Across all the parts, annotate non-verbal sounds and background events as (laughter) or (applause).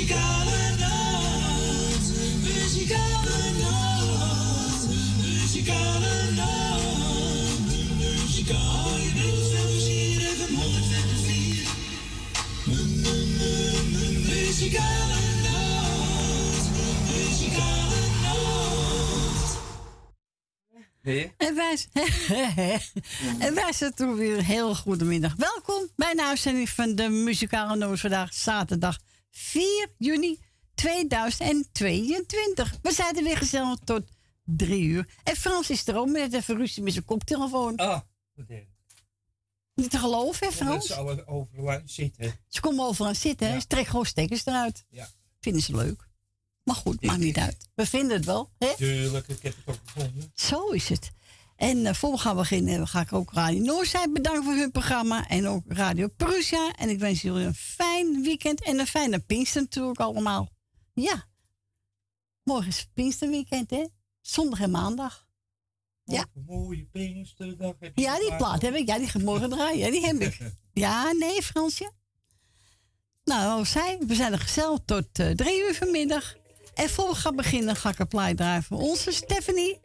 Música En wij, (laughs) en wij zitten weer een heel goede middag. Welkom bij een uitzending van de Muzikale Noos vandaag, zaterdag 4 juni 2022. We zijn er weer gezellig tot drie uur. En Frans is er ook met even ruzie met zijn koptelefoon. Ah, Niet te geloven, hè, Frans? Ze zou overal zitten. Ze komen overal zitten, hè? Ze trekken gewoon stekkers eruit. Ja. Vinden ze leuk. Maar goed, maakt niet uit. We vinden het wel, hè? Tuurlijk, ik heb het ook gevonden. Zo is het. En uh, voor we gaan beginnen, ga ik ook Radio Noordzij bedanken voor hun programma. En ook Radio Prussia. En ik wens jullie een fijn weekend en een fijne Pinkster natuurlijk allemaal. Ja. Morgen is Pinksterweekend, hè? Zondag en maandag. Ja. Een mooie Pinksterdag heb je Ja, die plaat heb ik. Ja, die gaat morgen draaien. Die heb ik. (laughs) Ja, nee, Fransje. Nou, zij, we zijn er gezellig tot uh, drie uur vanmiddag. En voor we gaan beginnen, ga ik een plaat draaien voor onze Stephanie.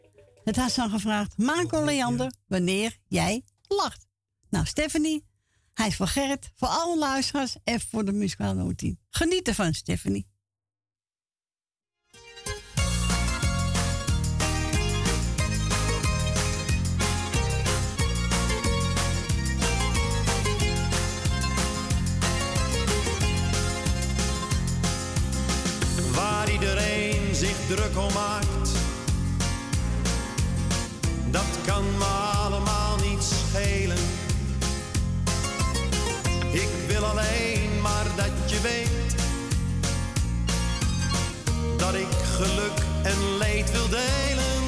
Het had ze gevraagd, Marco Leander, wanneer jij lacht. Nou, Stephanie, hij is voor Gerrit, voor alle luisteraars en voor de muzikale team. Geniet ervan, Stephanie. Waar iedereen zich druk om maakt dat kan me allemaal niet schelen. Ik wil alleen maar dat je weet dat ik geluk en leed wil delen.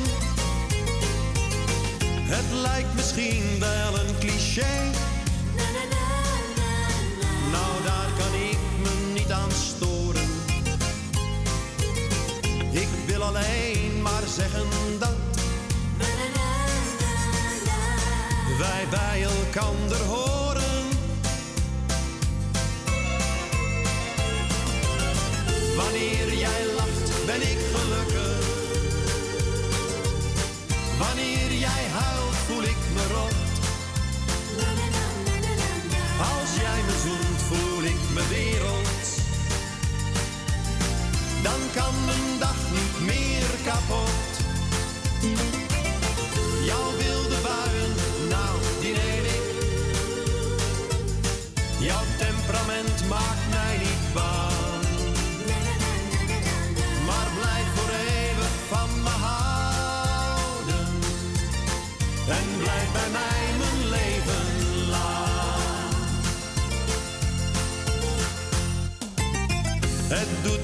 Het lijkt misschien wel een cliché. Nou, daar kan ik me niet aan storen. Ik wil alleen bij elkander horen. Wanneer jij lacht, ben ik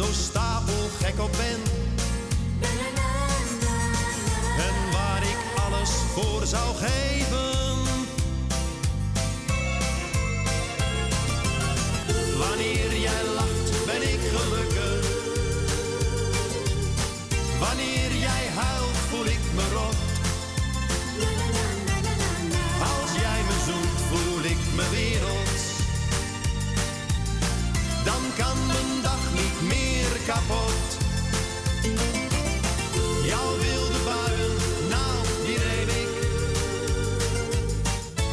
zo stapelgek op ben. En waar ik alles voor zou geven. Wanneer jij lacht, ben ik gelukkig. Wanneer jij huilt, voel ik me rot. Kapot. Jouw wilde buien, nou die neem ik.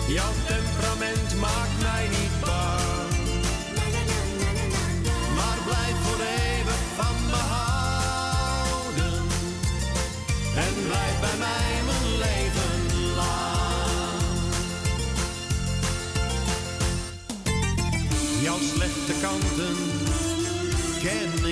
Jouw temperament maakt mij niet bang. Maar blijf voor eeuwig van me houden. En blijf bij mij mijn leven lang. Jouw slechte ken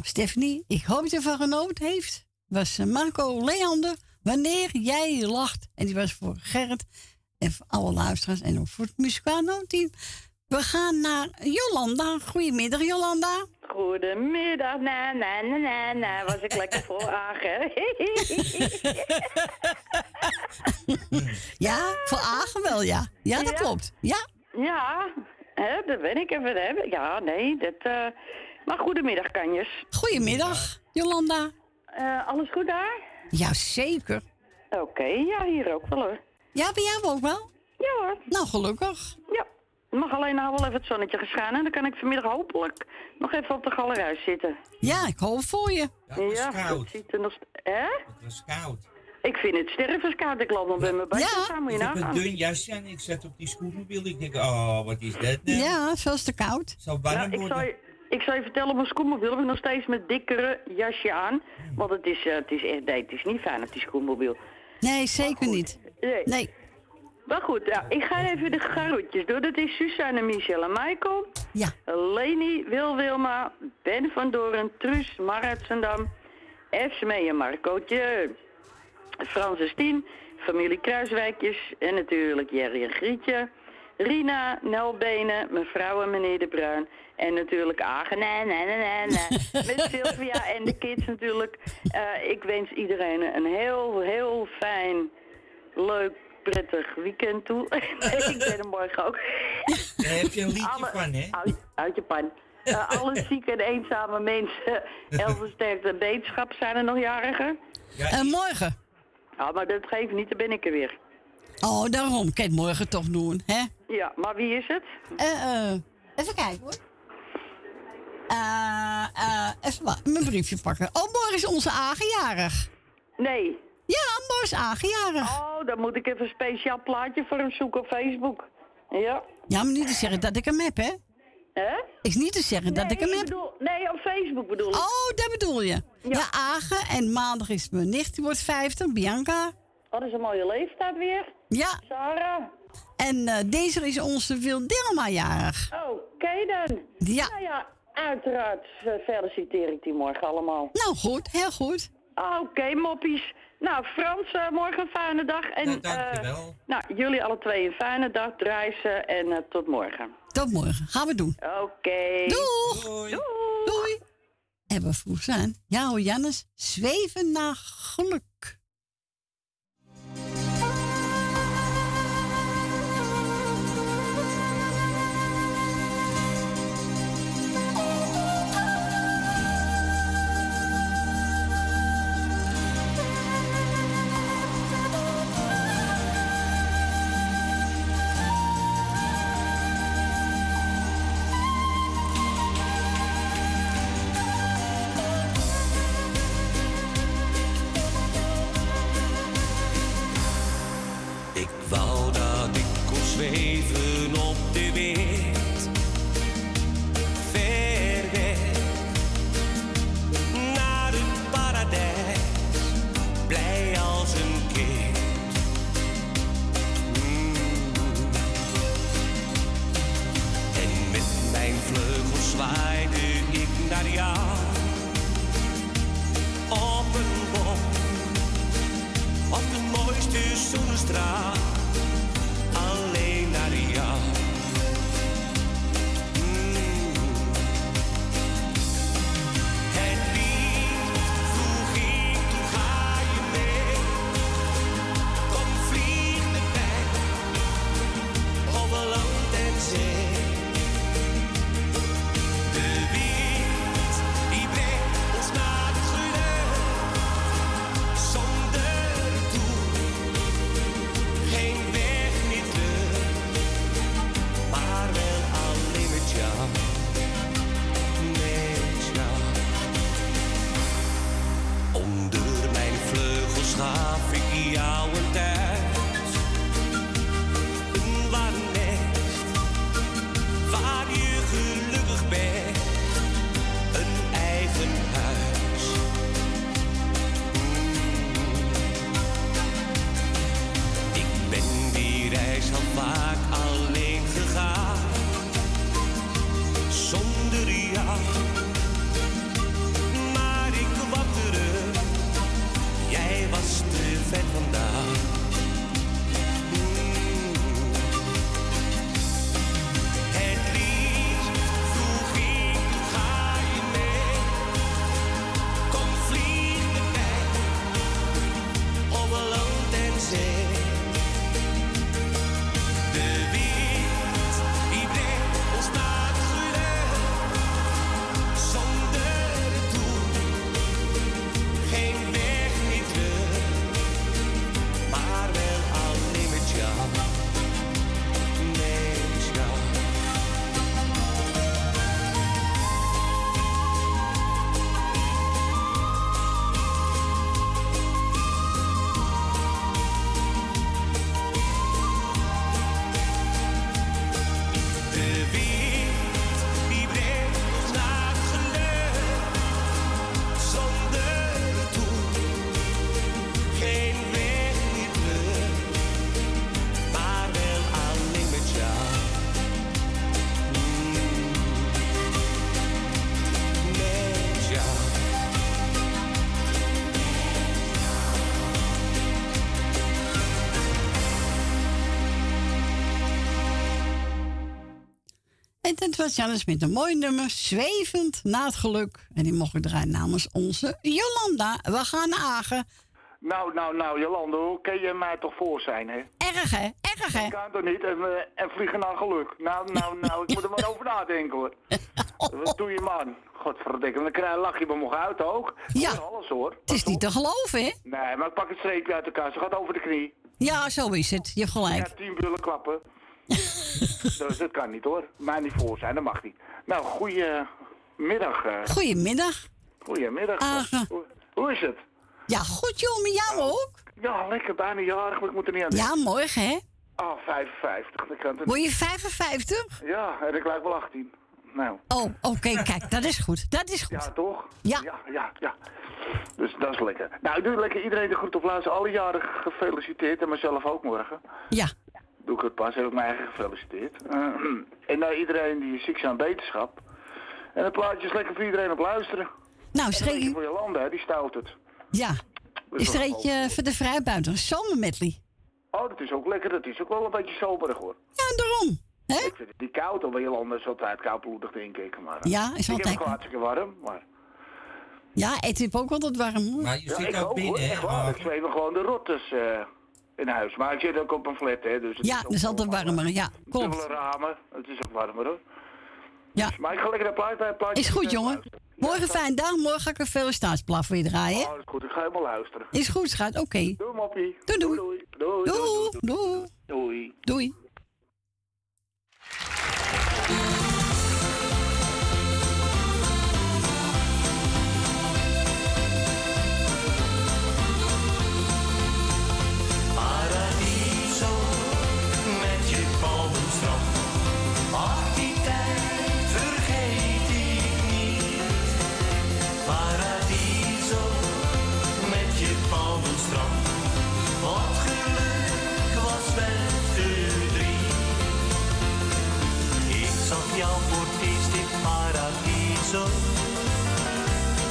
Nou, Stephanie, ik hoop dat je ervan genoten heeft. Was eh, Marco Leander, wanneer jij lacht. En die was voor Gerrit en voor alle luisteraars en ook voor het muzikale team. We gaan naar Jolanda. Goedemiddag, Jolanda. Goedemiddag, na na na na na. Was ik lekker voor (laughs) Agen. Ja, voor Agen wel, ja. Ja, dat Ja. klopt. Ja, ja, hè, dat ben ik even. Hè. Ja, nee, dat. eh, Maar goedemiddag, kanjes. goedemiddag, Jolanda. Eh, alles goed daar? Ja, zeker. Oké, ja, hier ook wel hoor. Ja, bij jou ook wel? Ja hoor, Nou, gelukkig. ja. Het mag alleen nou wel even het zonnetje gaan en dan kan ik vanmiddag hopelijk nog even op de galerij zitten. Ja, ik hoop voor je. Ja, het ja, koud. dat ziet er nog. st- Hè? Het was koud. Ik vind het stervenskoud. Ik land nog bij mijn bandjes Ja, aan, moet je Ik heb een dun jasje en ik zat op die scootmobiel. Ik denk, oh, wat is dat nou? Ja, zoals te koud. Zou Nou, warm ik, worden. Ik zal je vertellen, op mijn schoenmobiel heb ik nog steeds mijn dikkere jasje aan. Want het is, eh, het is echt, nee, het is niet fijn op die schoenmobiel. Nee, zeker niet. Nee. Nee. Maar goed, ik ga even de garoetjes door. Dat is Suzanne, Michel en Michael. Ja. Leni, Wil Wilma, Ben van Doren, Truus, Marat Zendam, Esmee en Marcootje, Francis Tien, familie Kruiswijkjes en natuurlijk Jerry en Grietje, Rina, Nelbenen, mevrouw en meneer De Bruin en natuurlijk Agen, nee, nee, nee, nee, nee. (laughs) met Sylvia en de kids natuurlijk. Eh, ik wens iedereen een heel, heel fijn, leuk, prettig weekend toe. (laughs) ik ben er morgen ook. Daar heb je een liedje Alle- van, hè? Uit, uit je pan. Eh, (laughs) alle zieke en eenzame mensen, heel versterkte en wetenschap zijn er nog jarigen. Ja, En morgen. Ja, maar dat geeft niet, dan ben ik er weer. Oh, daarom. Het morgen toch doen, hè? Ja, maar wie is het? Eh, eh, even kijken hoor. Eh, eh, even mijn briefje pakken. Oh, morgen is onze aangejarig. Nee. Ja, morgen is aangejarig. Oh, dan moet ik even een speciaal plaatje voor hem zoeken op Facebook. Ja. Ja, maar niet te zeggen dat ik hem heb, hè? Hè? Is niet te zeggen dat ik hem heb. bedoel, nee, op Facebook bedoel ik. Oh, dat bedoel je. Ja, Ja. Agen. En maandag is mijn nicht, die wordt 50, Bianca. Oh, dat is een mooie leeftijd weer. Ja, Sarah. En eh, deze is onze Wildelma jarig. Oké dan. Ja. Nou ja, uiteraard eh, feliciteer ik die morgen allemaal. Nou goed, heel goed. Oké, moppies. Nou, Frans, eh, morgen een fijne dag. En, Nou, dankjewel. eh, nou, jullie alle twee een fijne dag. Ze en eh, tot morgen. Tot morgen. Gaan we doen. Oké. Doeg! Doei. Doei. Doei! En we vroegen aan. Ja hoor, Jannes. Zweven naar geluk. En het was Jannes met een mooi nummer, Zwevend na het geluk. En die mocht ik draaien namens onze Jolanda. We gaan naar Agen. Nou, nou, nou, Jolanda, hoe kun je mij toch voor zijn, hè? Erg, hè? Erg, hè? Ik kan toch niet en, eh, en vliegen naar geluk. Nou, nou, nou, ik moet er maar over nadenken, hoor. (laughs) Wat doe je, man? Godverdikke, dan krijg, lach je me nog uit ook. Ja. Alles, hoor. Het is niet te geloven, hè? Nee, maar ik pak het streepje uit elkaar. Ze gaat over de knie. Ja, zo is het. Je hebt Ja, gelijk. tien bullen klappen. (laughs) dus dat kan niet, hoor. Mij niet voor zijn, dat mag niet. Nou, goedemiddag. eh Goedemiddag. goedemiddag. Hoe, hoe is het? Ja, goed, joh. Met jou ook? Ja, lekker, bijna jarig, maar ik moet er niet aan Ja, morgen, hè? Oh, 55. Dat kan Word je 55? Ja, en ik lijk wel 18. Nou, Oh, oké, kijk, dat is goed. Dat is goed. ja, toch? Ja. Ja, ja, ja. Dus dat is lekker. Nou, ik doe lekker iedereen de groet op luister. Alle jaren gefeliciteerd en mezelf ook morgen. Ja, Doe ik het pas, heb ik mij eigen gefeliciteerd. Eh, (clears throat) en nou, iedereen die ziek is aan beterschap. En het plaatje is lekker voor iedereen op luisteren. nou, een er een- voor Jolanda, hè, die stout het. ja. Is er eentje voor de vrijbuiter? Zomermedley. Oh, dat is ook lekker. Dat is ook wel een beetje soberig hoor. Ja, daarom. Hè? Ik vind het niet koud, Jolanda is altijd koudbloedig, denk ik. Maar, eh, Ja, is ik heb altijd. het wel hartstikke warm, maar... Ja, het is ook altijd warm. hoor. Maar je Ja, zit ik ook hoor, binnen, echt hè? waar. Ik zweef gewoon de rottes eh, in huis. Maar ik zit ook op een flat, hè. Dus het Ja, ook dat is altijd allemaal, warmer. eh, Ja, klopt. Dubbele ramen, het is ook warmer hoor. Ja, Maar ik ga lekker naar plaatje. plaatje is goed, jongen. Morgen Ja, fijn dag. Morgen ga ik een felicitatiesplaat voor je draaien. Oh, dat is goed. Ik ga helemaal luisteren. Is goed, schat. Oké. Doei, moppie. Doei, doei. Doei, doei. Doei, Doei. doei, Doei. doei.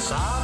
Samen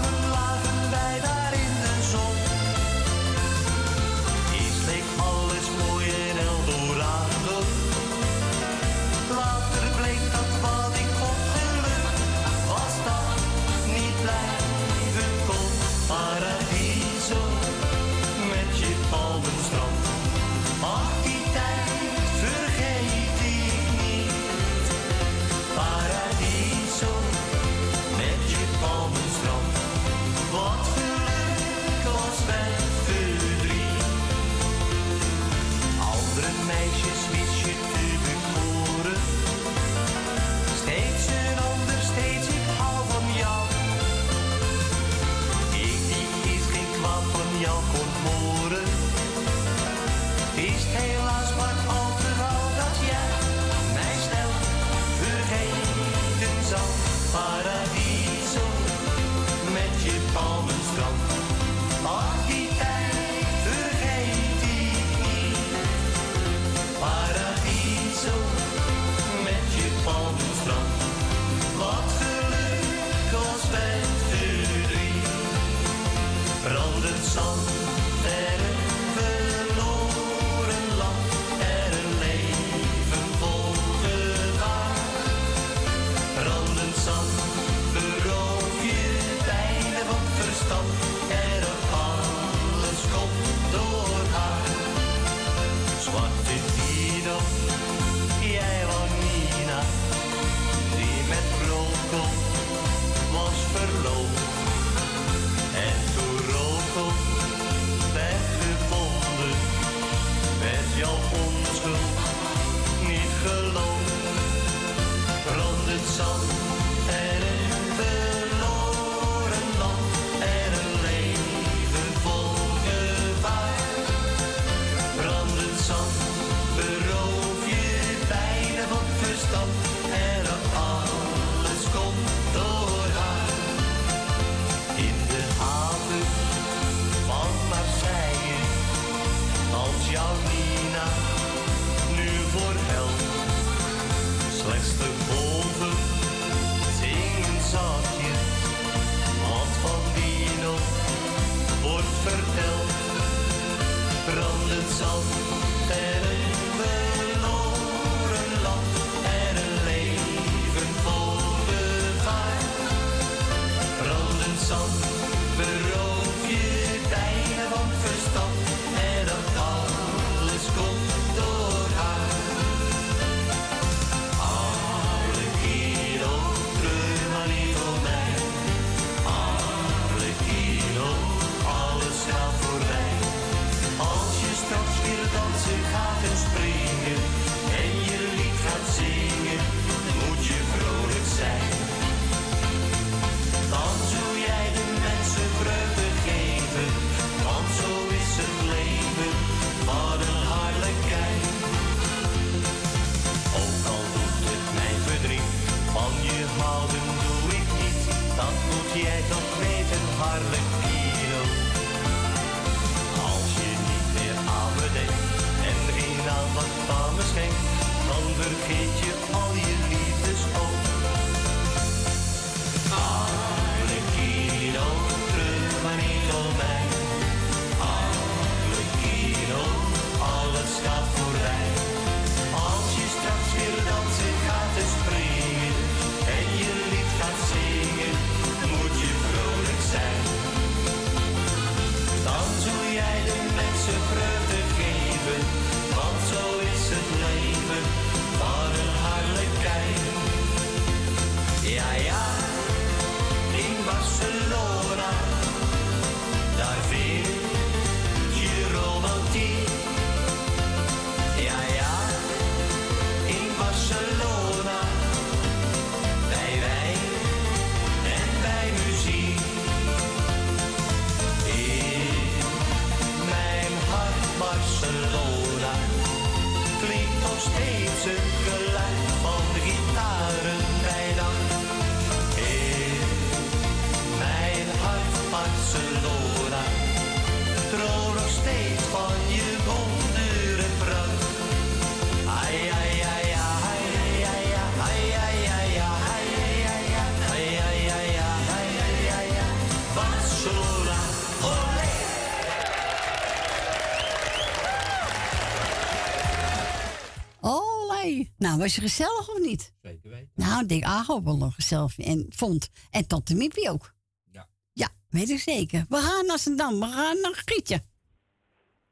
Nou, was je gezellig of niet? Zeker weten. Nou, ik denk Ago wel nog gezellig en vond. En Tante Miepie ook. Ja. Ja, weet ik zeker. We gaan naar Zandam. We gaan naar Grietje.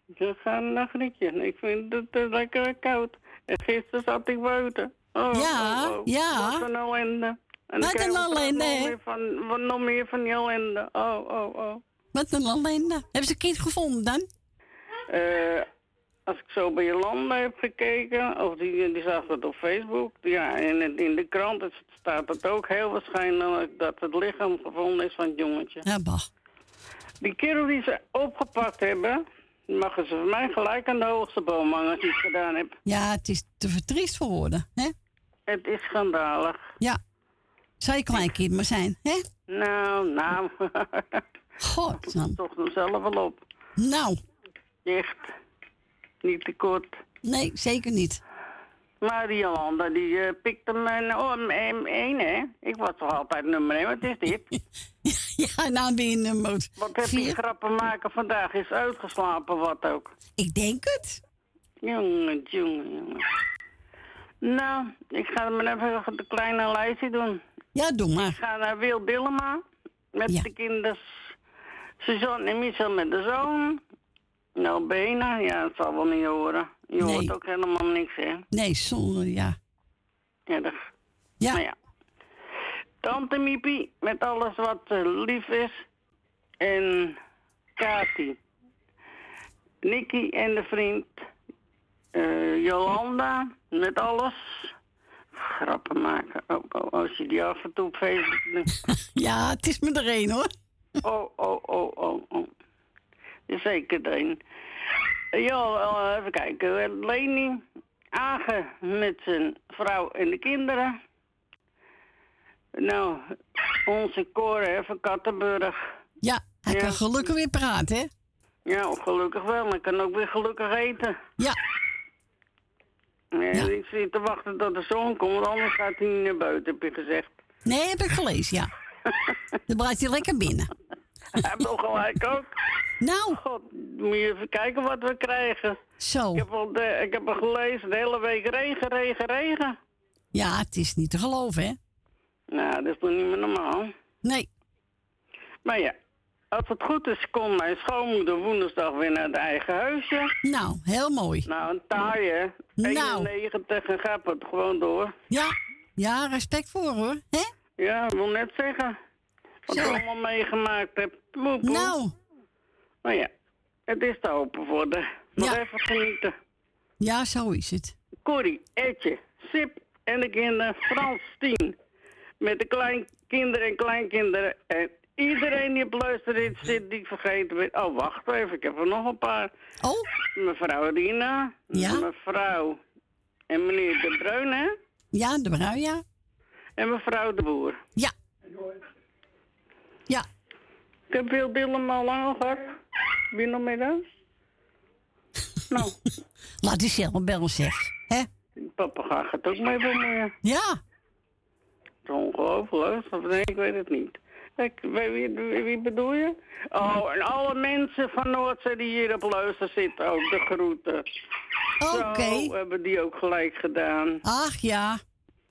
We gaan naar Grietje. Ik vind het eh, lekker koud. En gisteren zat ik buiten. Oh, Ja, oh, oh. ja. Wat een ellende. En dan Wat een ellende, hè? wat nog meer van die ellende. Oh, oh, oh. Wat een ellende. Hebben ze een kind gevonden dan? Eh, als ik zo bij Jolanda heb gekeken, of die, die zag het op Facebook. Ja, en in, in de krant staat het ook heel waarschijnlijk dat het lichaam gevonden is van het jongetje. Ja, bah. Die kerel die ze opgepakt hebben, mogen ze van mij gelijk aan de hoogste boom hangen als het gedaan heeft. Ja, het is te vertriest voor woorden, hè? Het is schandalig. Ja. Zou je kleinkind maar zijn, hè? Nou, nou. God, man. (laughs) Toch hem zelf wel op. Nou, Echt. Niet te kort. nee, zeker niet. Maar die Jolanda, die eh, pikt hem een, oh, een, een, hè? Ik was toch altijd nummer 1. Wat is dit? (laughs) ja, nou ben je nummer Wat heb je grappen maken vandaag? Is uitgeslapen, wat ook. Ik denk het. Jongen, jongen, jongen. Nou, ik ga maar even de kleine lijstje doen. Ja, doe Ik maar. ga naar Wil Dillema met Ja. de kinders. Suzanne en Michel met de zoon. Nou, Bena, ja, dat zal wel niet horen. Je Nee. hoort ook helemaal niks, hè? Nee, zonder, ja. Erg. Ja, ja. Tante Miepie met alles wat eh, lief is. En Kati. Nicky en de vriend. eh, Jolanda met alles. Grappen maken. Oh, oh, als je die af en toe op Facebook doet. (laughs) ja, het is me er één hoor. Oh, oh, oh, oh, oh. Zeker een. Ja, even kijken. Leni, Agen met zijn vrouw en de kinderen. Nou, onze Cor hè, van Kattenburg. Ja, hij Ja. kan gelukkig weer praten, hè? Ja, gelukkig wel. Hij kan ook weer gelukkig eten. Ja, Ja. ik zit te wachten tot de zon komt, want anders gaat hij niet naar buiten, heb je gezegd. nee, heb ik gelezen, ja. Dan blijft hij lekker binnen. (laughs) Hij heeft nog gelijk ook. Nou, God, moet je even kijken wat we krijgen. zo. Ik heb, al de, ik heb al gelezen, de hele week regen, regen, regen. Ja, het is niet te geloven, hè? Nou, dat is toch niet meer normaal. Nee. Maar ja, als het goed is, komt mijn schoonmoeder woensdag weer naar het eigen huisje. Nou, heel mooi. Nou, een taai, hè. Nou. 91 en gaat het gewoon door. Ja, ja, respect voor hoor. hè? Ja, ik wil net zeggen. Wat ik allemaal meegemaakt heb. Nou, Maar ja, het is te hopen voor de. Nog Ja. even genieten. ja, zo is het. Corrie, Etje, Sip en de kinderen Frans, Tien. Met de kleinkinderen en kleinkinderen. En iedereen die op luistert zit, die vergeten werd. Oh, wacht even, ik heb er nog een paar. Oh, Mevrouw Rina, Ja? mevrouw en meneer De Bruin, hè? ja, de bruin, ja. En mevrouw De Boer. Ja. Ja, Ik heb veel dillen al lang gehad. Wie nog meer dan? nou, (laughs) laat die zelf bellen, zeg. hè? papa gaat het ook mee bemoeien. Ja, Het is ongelooflijk. Of nee, ik weet het niet. Ik, wie, wie, bedoel je? Oh, en alle mensen van Noordzee die hier op luister zitten ook, de groeten. oké. Zo hebben die ook gelijk gedaan. Ach ja,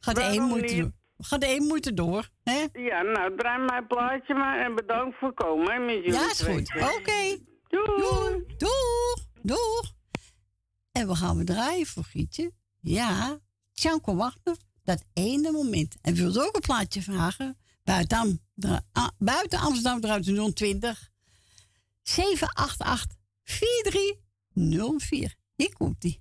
gaat één niet? door. Gaat de één moeite door, hè? Ja, nou, draai mijn plaatje maar en bedankt voor komen, met jullie Ja, is goed. Oké. Doei. Doei. Doeg. Doeg. En we gaan we draaien voor Gietje. Ja, Tjanko Wachter, dat ene moment. En wilde ook een plaatje vragen. Buiten, Am- buiten Amsterdam eruit 020 788 4304. Hier komt die.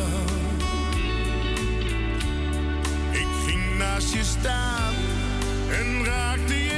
Naast je staan en raakte je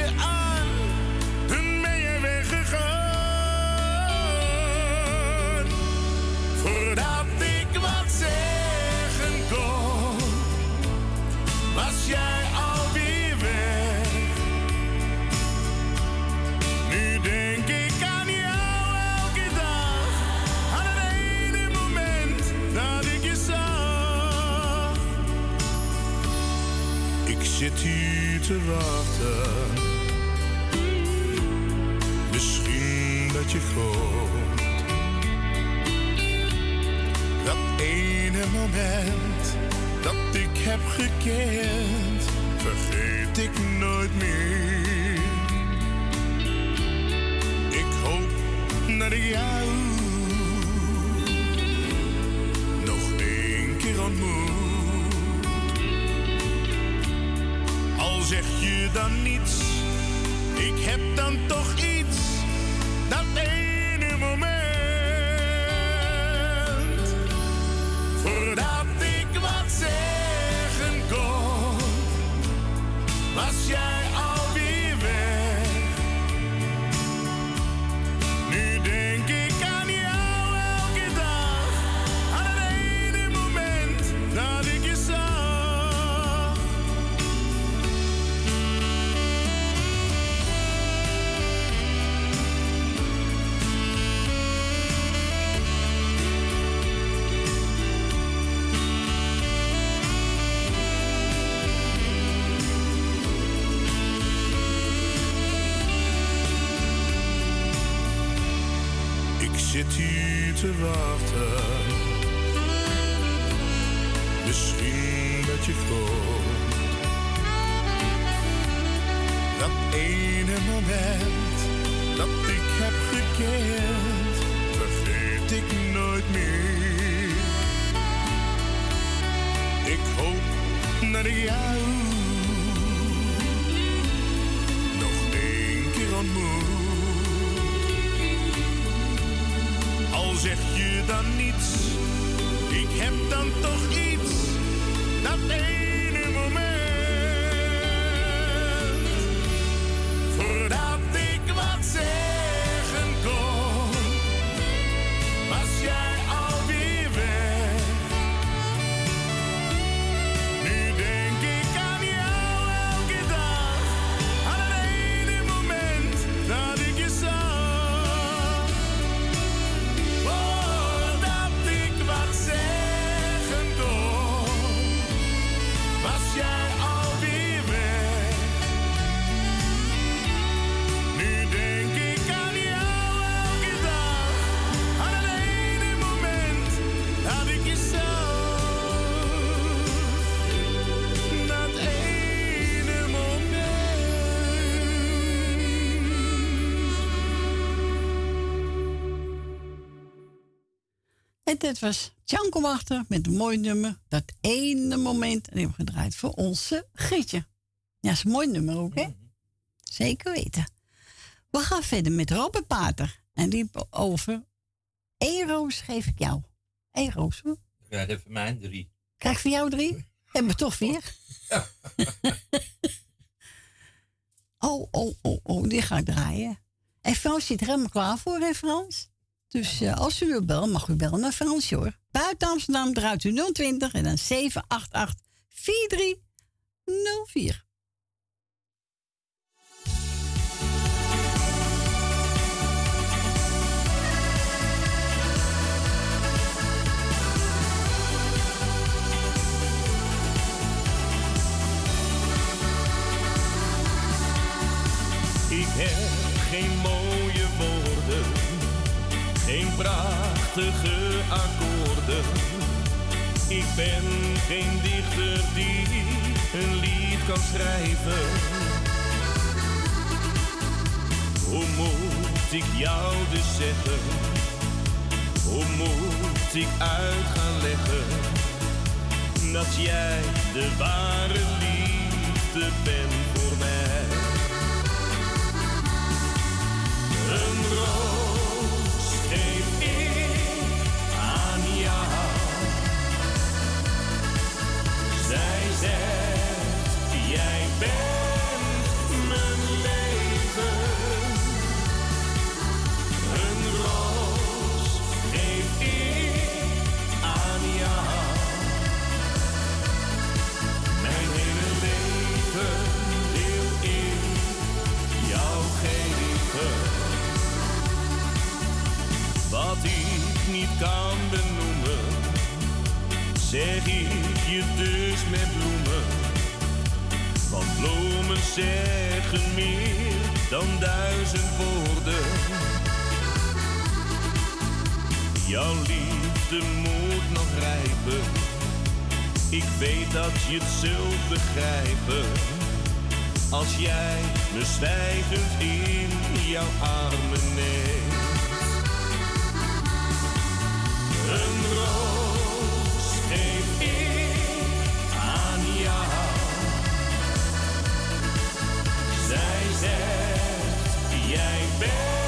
te wachten. Misschien dat je komt. Dat ene moment dat ik heb gekend, vergeet ik nooit meer. Ik hoop dat ik jou zeg je dan niets, ik heb dan toch iets. Zeg je dan niets, ik heb dan toch iets. Dat ene dit was Tjanko Wachter met een mooi nummer. Dat ene moment. En die hebben we gedraaid voor onze Gietje. Ja, is een mooi nummer ook, hè? Zeker weten. We gaan verder met Robert Pater. En die over roos geef ik jou. Eén roos, hoor. Ik krijg even mijn drie. Krijg ik voor jou drie? Hebben we toch vier? (laughs) oh, oh, oh, oh, die ga ik draaien. En Frans zit er helemaal klaar voor, hè Frans? Dus eh, als u wilt bellen, mag u bellen naar Fransje hoor. Buiten Amsterdam draait u 020 en dan 788 4304. Ik heb geen prachtige akkoorden. Ik ben geen dichter die een lied kan schrijven. Hoe moet ik jou dus zeggen? Hoe moet ik uit gaan leggen dat jij de ware liefde bent voor mij? Een roos zegt, jij bent mijn leven. Een roos geef ik aan jou. Mijn hele leven wil ik jou geven. Wat ik niet kan benoemen, zeg ik je dus met bloemen. Bloemen zeggen meer dan duizend woorden. Jouw liefde moet nog rijpen. Ik weet dat je het zult begrijpen. Als jij me zwijgend in jouw armen neemt. Een roos zegt, jij bent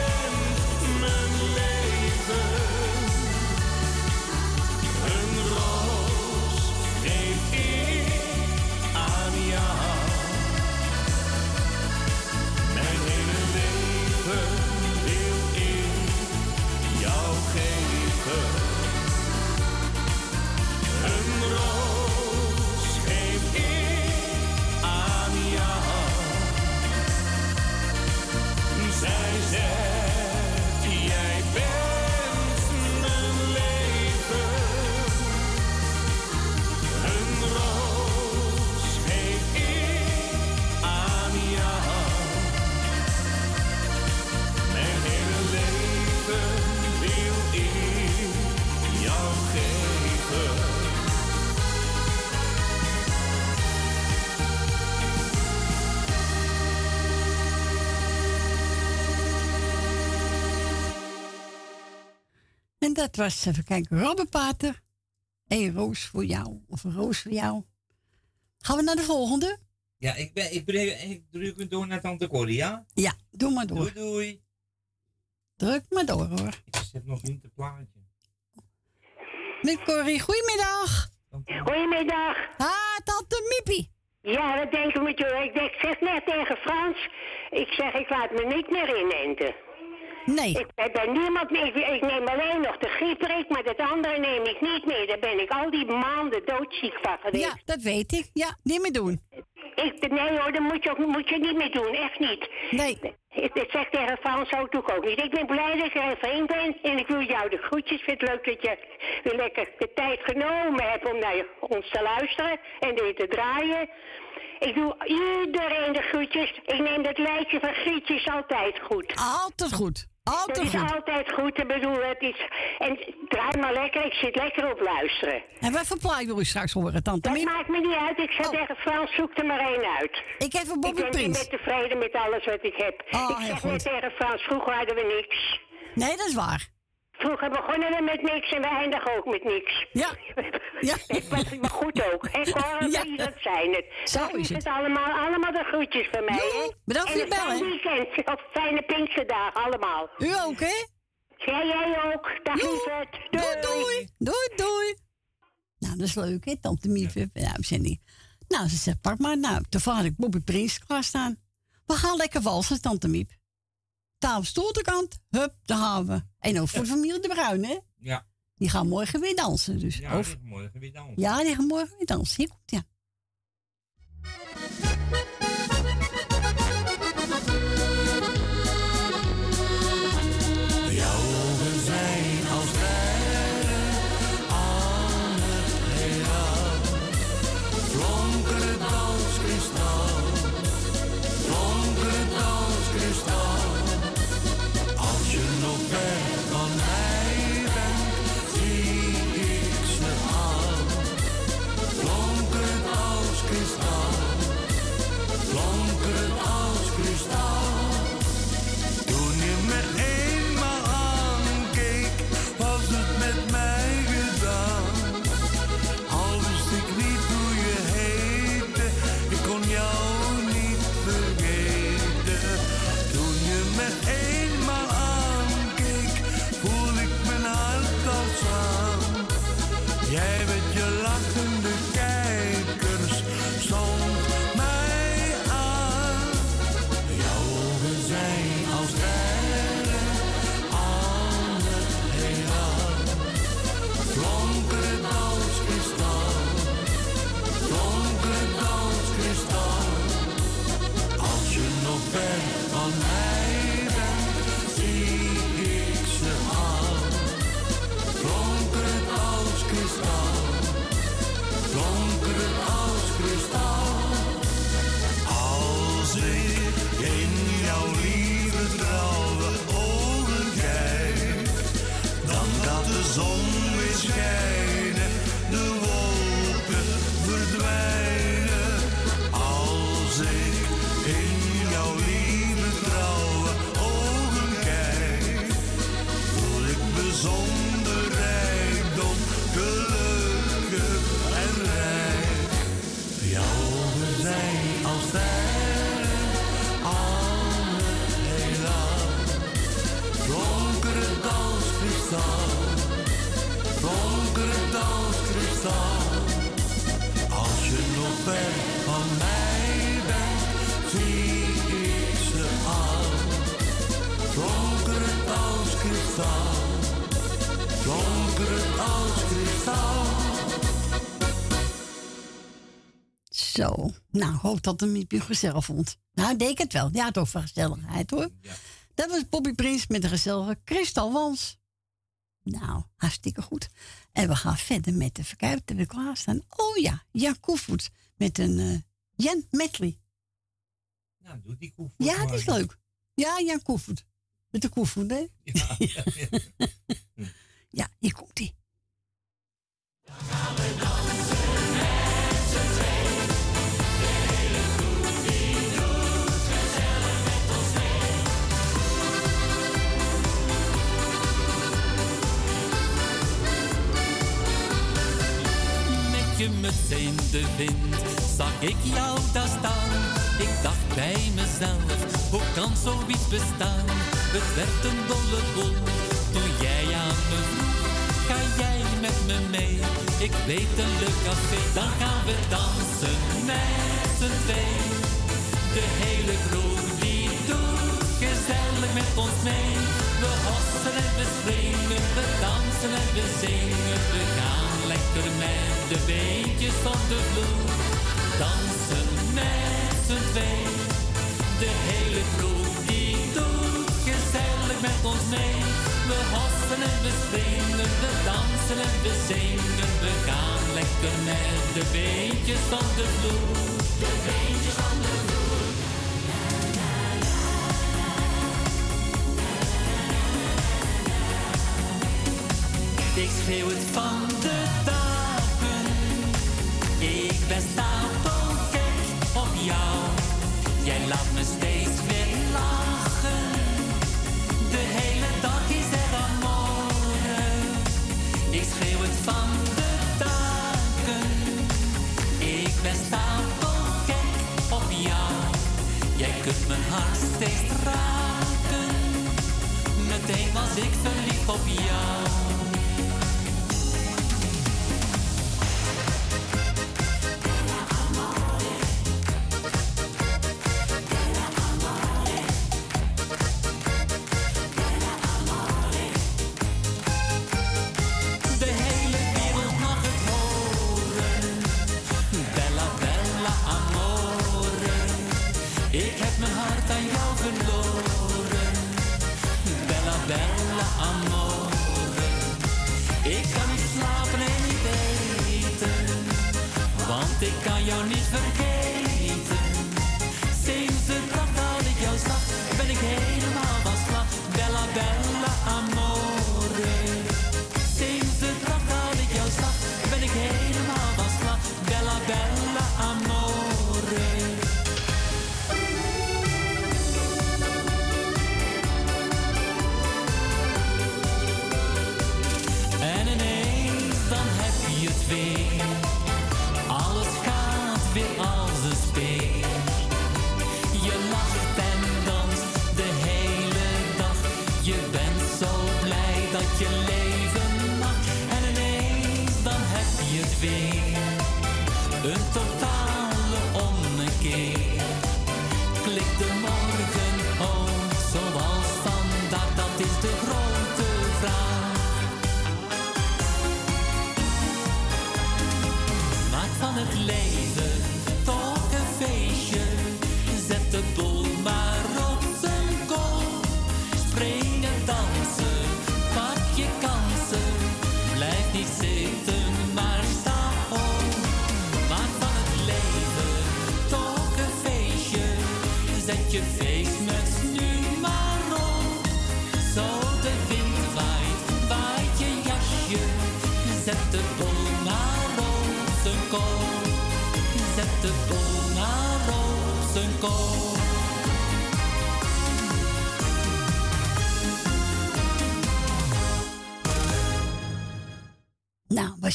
dat was, even kijken, Robbe Pater. Een roos voor jou. Of een roos voor jou. Gaan we naar de volgende? Ja, ik, ben, ik, ben, ik druk hem door naar Tante Corrie, ja? Ja, doe maar door. Doei, doei. Druk maar door hoor. Ik zet nog niet het plaatje. Met Corrie, goedemiddag. Goedemiddag. Ah, tante Miepie. Ja, dat denk ik met jou. Ik, denk, ik zeg net tegen Frans. Ik zeg, ik laat me niet meer inenten. Nee. Ik ben bij niemand meer. Ik, ik neem alleen nog de grieperik, maar dat andere neem ik niet meer. Daar ben ik al die maanden doodziek van geweest. Ja, dat weet ik. Ja, niet meer doen. Ik, nee hoor, dat moet je, ook, moet je niet meer doen. Echt niet. Nee. Ik, ik zeg tegen Frans ook, doe ik ook niet. Ik ben blij dat ik er even heen ben. En ik wil jou de groetjes. Ik vind het leuk dat je weer lekker de tijd genomen hebt om naar ons te luisteren. En weer te draaien. Ik doe iedereen de groetjes. Ik neem dat lijstje van grietjes altijd goed. Altijd goed. Altijd dat is goed. altijd goed. Ik bedoel, het is... En draai maar lekker. Ik zit lekker op luisteren. En wat voor plaat wil u straks horen, tante Dat maakt me niet uit. Ik zeg Oh. tegen Frans, zoek er maar één uit. Ik heb een Ik Bobby ben Prins. niet meer tevreden met alles wat ik heb. Oh, ik zeg net tegen Frans, vroeger hadden we niks. Nee, dat is waar. Vroeger begonnen we met niks en we eindigen ook met niks. Ja. Ja. (laughs) Was maar goed ook. Hè, Cor? (laughs) Ja. Ja. Dat zijn het. Zo Dat is het. het allemaal. Allemaal de groetjes van mij, hè? Bedankt voor En je fijn bellen. weekend. Of fijne Pinksterdagen, allemaal. U ook, hè? Ja, jij ook. Dag Joe. lieverd. Doei, doei. Doei, doei. Nou, dat is leuk, hè? Tante Miep heeft een uitzending. Nou, ze zegt, pak maar. Nou, toevallig had ik Bobby Prins klaarstaan. We gaan lekker walsen, Tante Miep. Tafel stoeltekant. Hup, daar gaan we. En ook voor de familie De Bruin, hè? Ja, Die gaan morgen weer dansen. Dus. ja Of- morgen weer dan. ja, die gaan morgen weer dansen. Hier komt ja. Als je nog ver van mij bent, zie ik ze al. Flonkerend als kristal, flonkerend als kristal. Zo. Nou, hoop dat hem Miepje gezellig vond. Nou, ik denk het wel. Ja, toch van gezelligheid hoor. Dat was Bobby Prins met de gezellige Kristal Wans. Nou, hartstikke goed. En we gaan verder met de verkuip die we klaarstaan. Oh ja, Jan Koevoet met een eh, Jan Medley. Nou, doe die koe Ja, het is leuk. Ja, Jan Koevoet. Met de Koevoet, hè? Ja. (laughs) Ja, hier komt hij. Je muts in de wind zag ik jou daar staan. Ik dacht bij mezelf, hoe kan zoiets bestaan? Het werd een dolle boel toen jij aan me vroeg. Ga jij met me mee? Ik weet een leuk café, dan gaan we dansen met z'n twee. De hele kroeg die doet gezellig met ons mee. We hossen en we springen, we dansen en we zingen. We gaan de beentjes van de vloer. Dansen met z'n twee. De hele kroeg die doet gezellig met ons mee. We hossen en we springen, we dansen en we zingen. We gaan lekker met de beentjes van de vloer. De beentjes van de vloer. Ik schreeuw het van de daken. Ik ben stapelgek op jou. Jij laat me steeds weer lachen. De hele dag is er amore. Ik schreeuw het van de daken. Ik ben stapelgek op jou. Jij kunt mijn hart steeds raken. Meteen was ik verliefd op jou.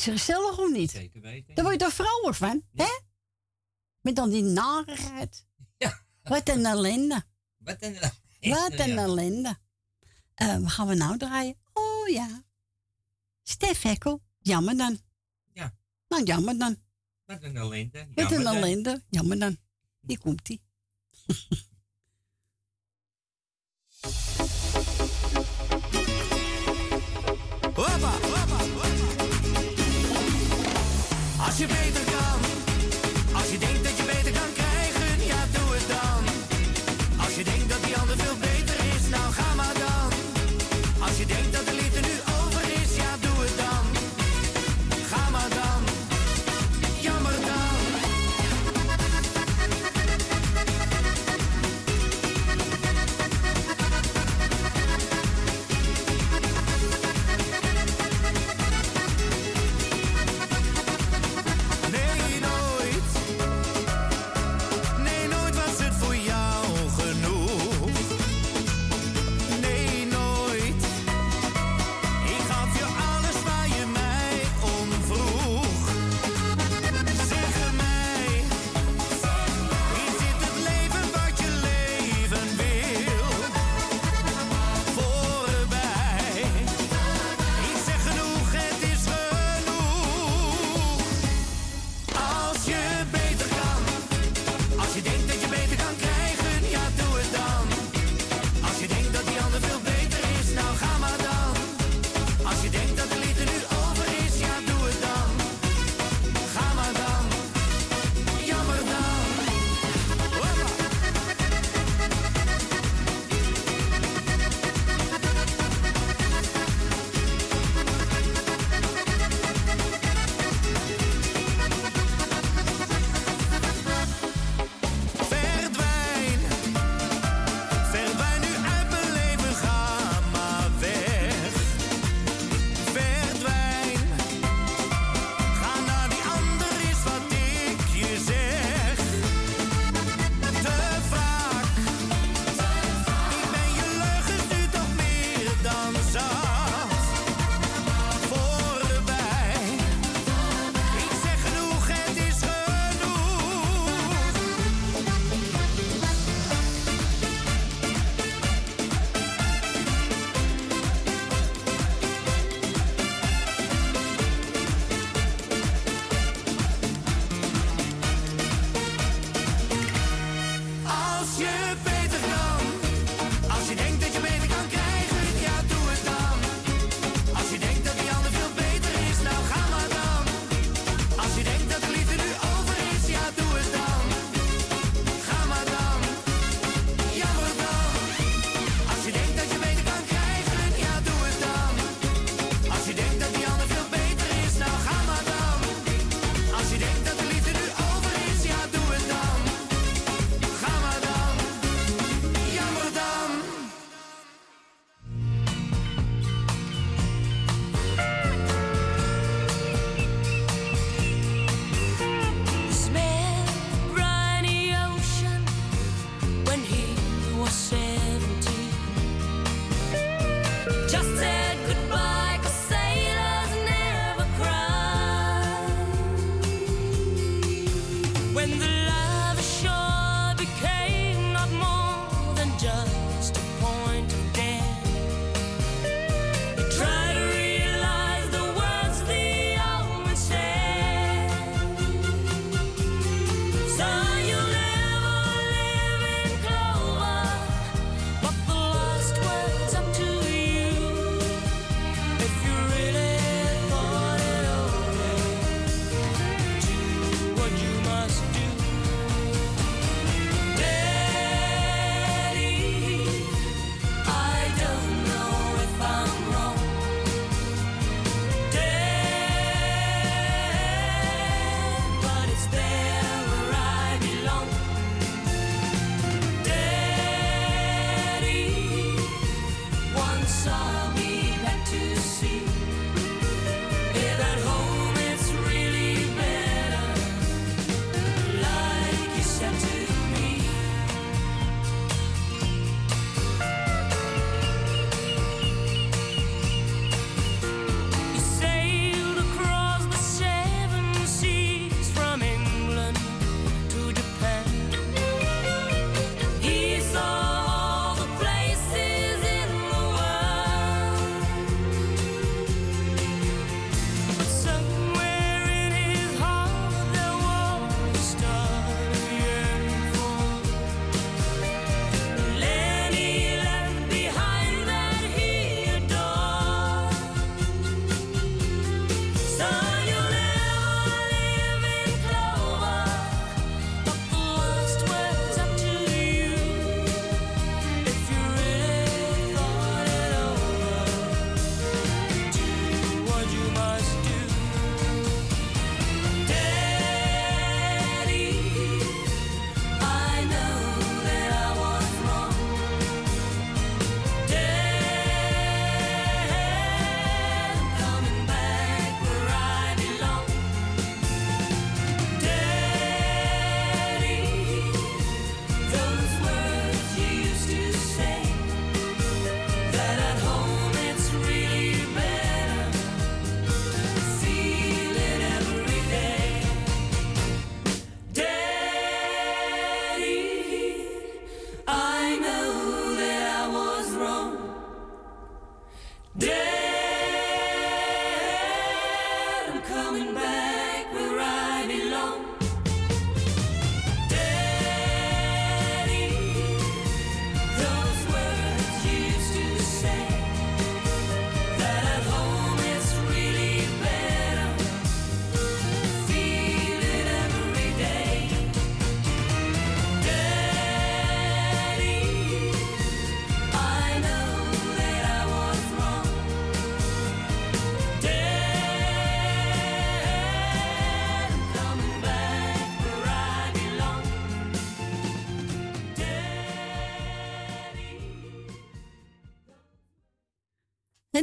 is gezellig of niet? Zeker weten. Daar word je toch vrouwen van, hè? Met dan die narigheid. Ja. Wat een ellende. Wat een ellende. Wat een ellende. Eh, gaan we nou draaien? Oh ja. Stef Hekkel. Jammer dan. Ja. Nou, jammer dan. Wat een ellende. Wat een ellende. Jammer dan. Die komt-ie. Hoppa! je beter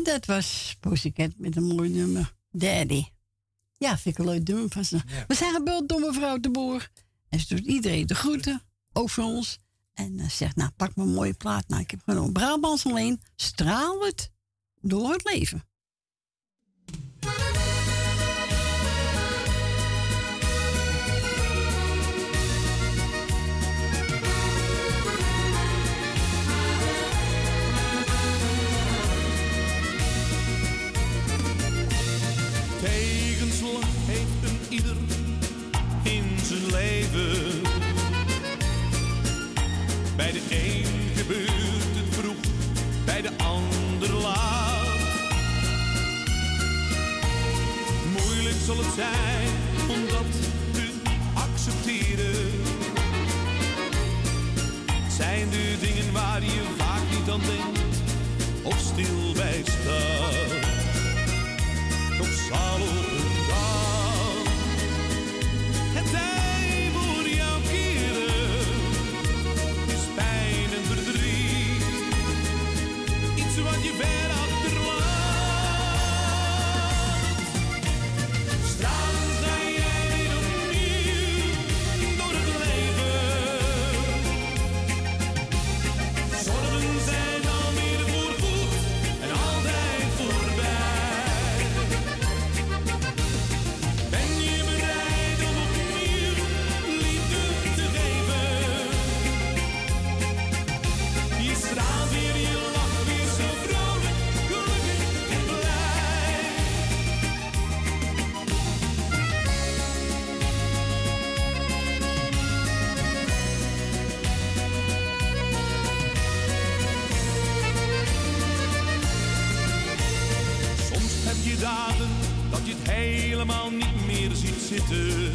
dat was Pussycat met een mooi nummer. Daddy. Ja, vind ik een leuk nummer van ze. We zijn gebeld door mevrouw de Boer. En ze doet iedereen de groeten. Ook voor ons. En eh, zegt, nou, pak een mooie plaat. Nou, ik heb gewoon Brabants alleen. Straal het door het leven. Zal het zijn om dat te accepteren. Zijn de dingen waar je vaak niet aan denkt of stil bij staat. Toch zal ziet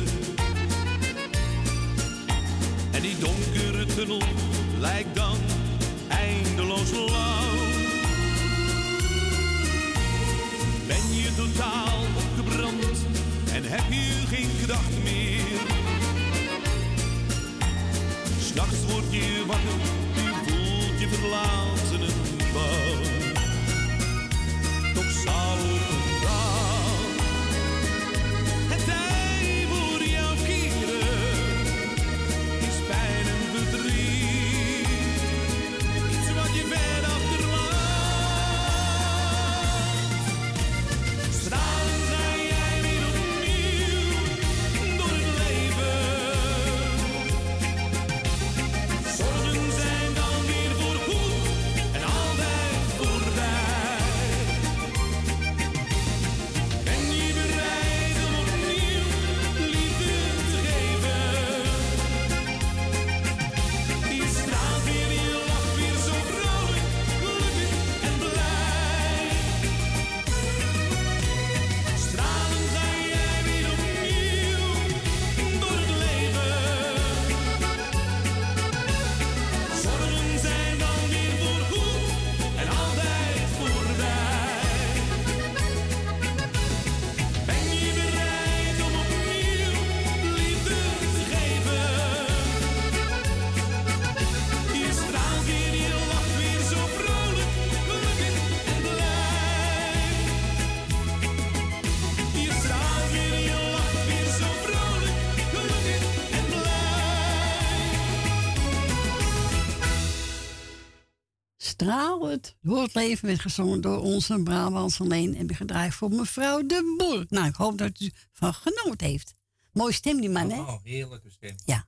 door het leven werd gezongen door onze Brabantse Leen en gedraaid voor mevrouw de Boer. Nou, ik hoop dat u van genoten heeft. Mooie stem die man, hè? Oh, heerlijke stem. Ja.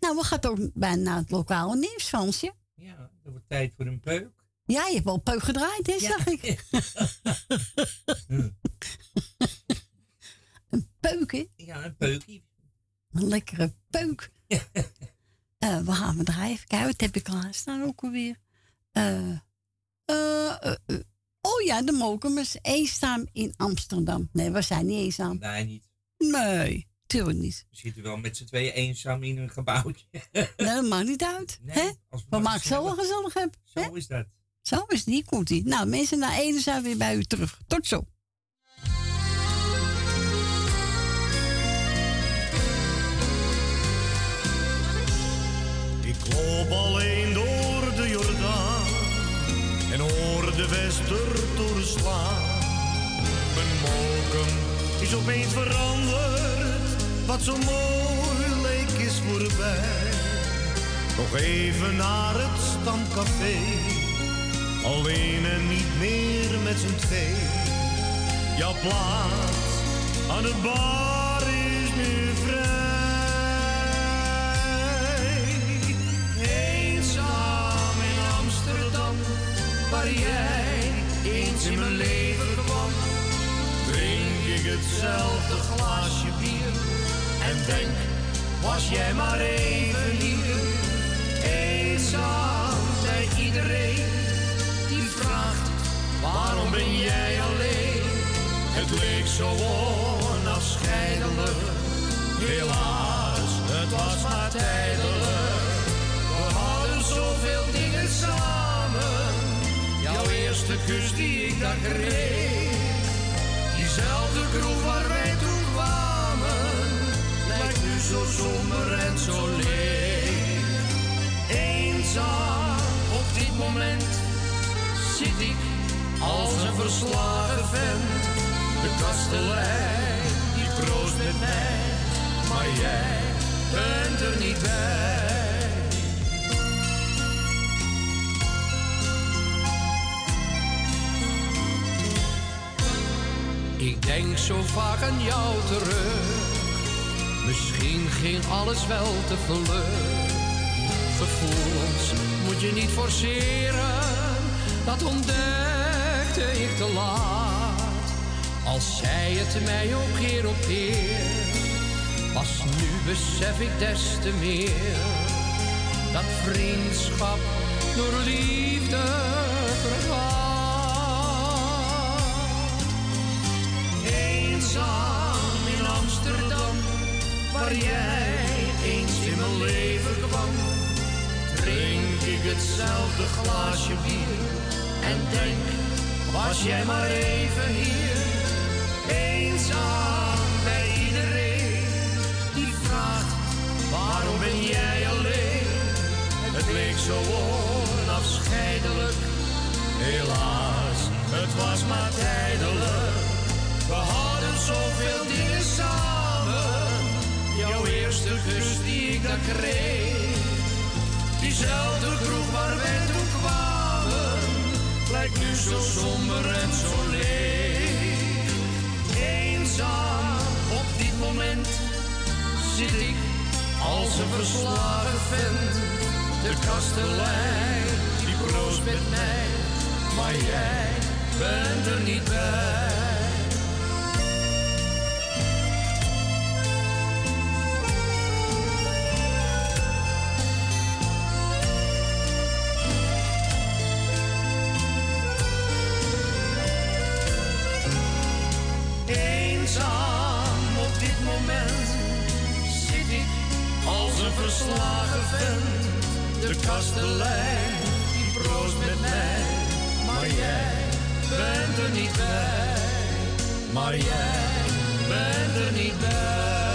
Nou, we gaan ook bijna naar het lokale nieuws, Fransje. Ja, het wordt tijd voor een peuk. Ja, je hebt wel peuk gedraaid, hè, zag ik. (laughs) een peuk, hè? Ja, een peukie. Een lekkere peuk. (laughs) Eh, we gaan we draaien. Kijken, wat heb ik klaarstaan ook alweer? Eh. Oh ja, de Mokumers. Eenzaam in Amsterdam. Nee, we zijn niet eenzaam. Nee, niet. Nee, tuurlijk niet. We zitten wel met z'n tweeën eenzaam in een gebouwtje. Nee, dat maakt niet uit. Nee, hè? als we maken zo wel gezellig- hebben. Zo is dat. Zo is die, komt die. Nou, mensen, na ene zijn we weer bij u terug. Tot zo. Ik loop alleen wester doorslaan. Mijn mokum is opeens veranderd, wat zo mooi leek is voorbij. Nog even naar het stamcafé, alleen en niet meer met z'n twee. Jouw plaats aan de bar is nu vrij. Eenzaam in Amsterdam, waar jij hetzelfde glaasje bier en denk, was jij maar even hier. Eenzaam bij iedereen die vraagt, waarom ben jij alleen? Het leek zo onafscheidelijk, helaas, het was maar tijdelijk. We hadden zoveel dingen samen, jouw eerste kus die ik daar kreeg. Diezelfde kroeg waar wij toen kwamen, lijkt nu zo somber en zo leeg. Eenzaam op dit moment zit ik als een verslagen vent. De kastelein die proost met mij, maar jij bent er niet bij. Ik denk zo vaak aan jou terug. Misschien ging alles wel te vlug. Gevoelens moet je niet forceren. Dat ontdekte ik te laat. Als zei het mij ook keer op keer. Pas nu besef ik des te meer. Dat vriendschap door liefde vergaat. Waar jij eens in mijn leven kwam. Drink ik hetzelfde glaasje bier en denk, was jij maar even hier. Eenzaam bij iedereen die vraagt, waarom ben jij alleen? Het leek zo onafscheidelijk, helaas, het was maar tijdelijk. We hadden zoveel dingen eerste kus die ik daar kreeg. Diezelfde kroeg waar wij toen kwamen. Lijkt nu zo somber en zo leeg. Eenzaam op dit moment zit ik als een verslagen vent. De kastelein die proost met mij. Maar jij bent er niet bij. Verslagen vent. De kastelein die proost met mij, maar jij bent er niet bij. Maar jij bent er niet bij.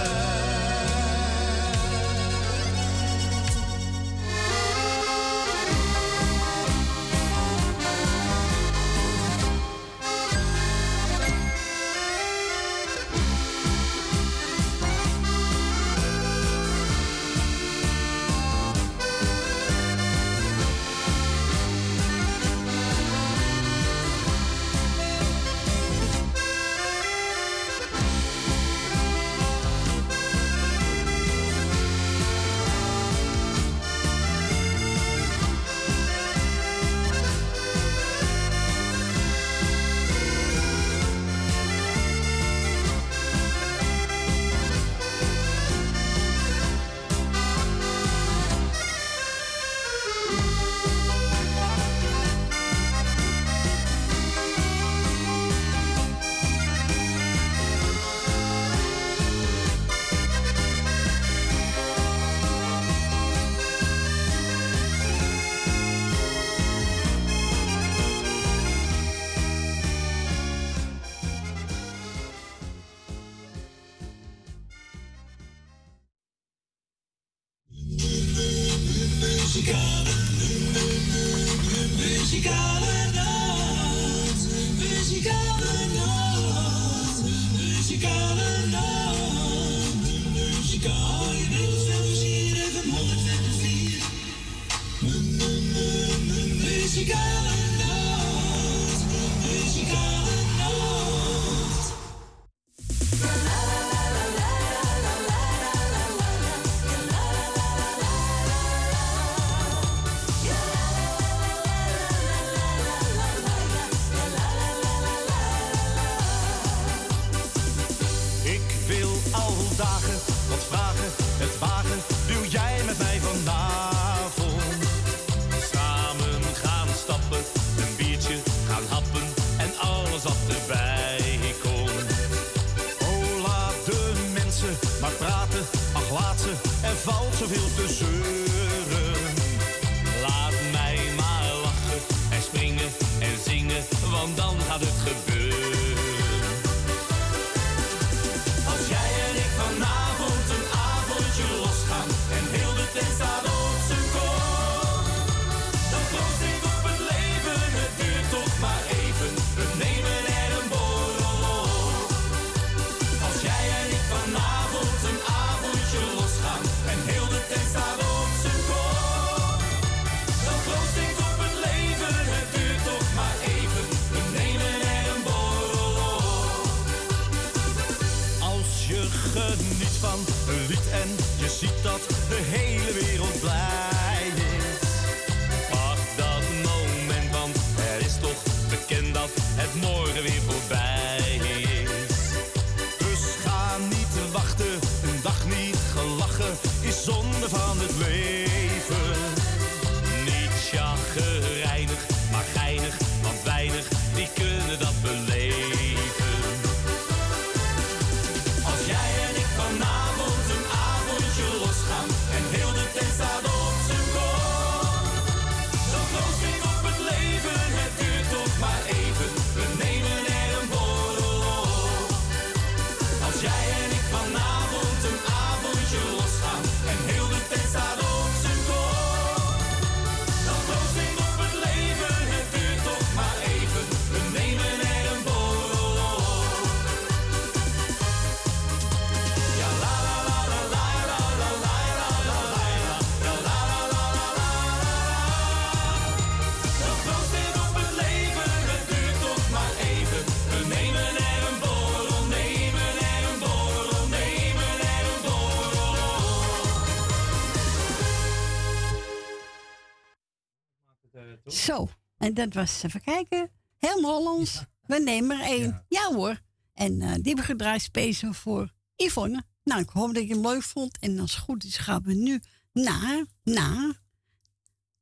En dat was, even kijken, helemaal Hollands. We nemen er één. Ja, hoor. En eh, die hebben speciaal voor Yvonne. Nou, ik hoop dat je hem leuk vond. En als het goed is, gaan we nu naar, naar,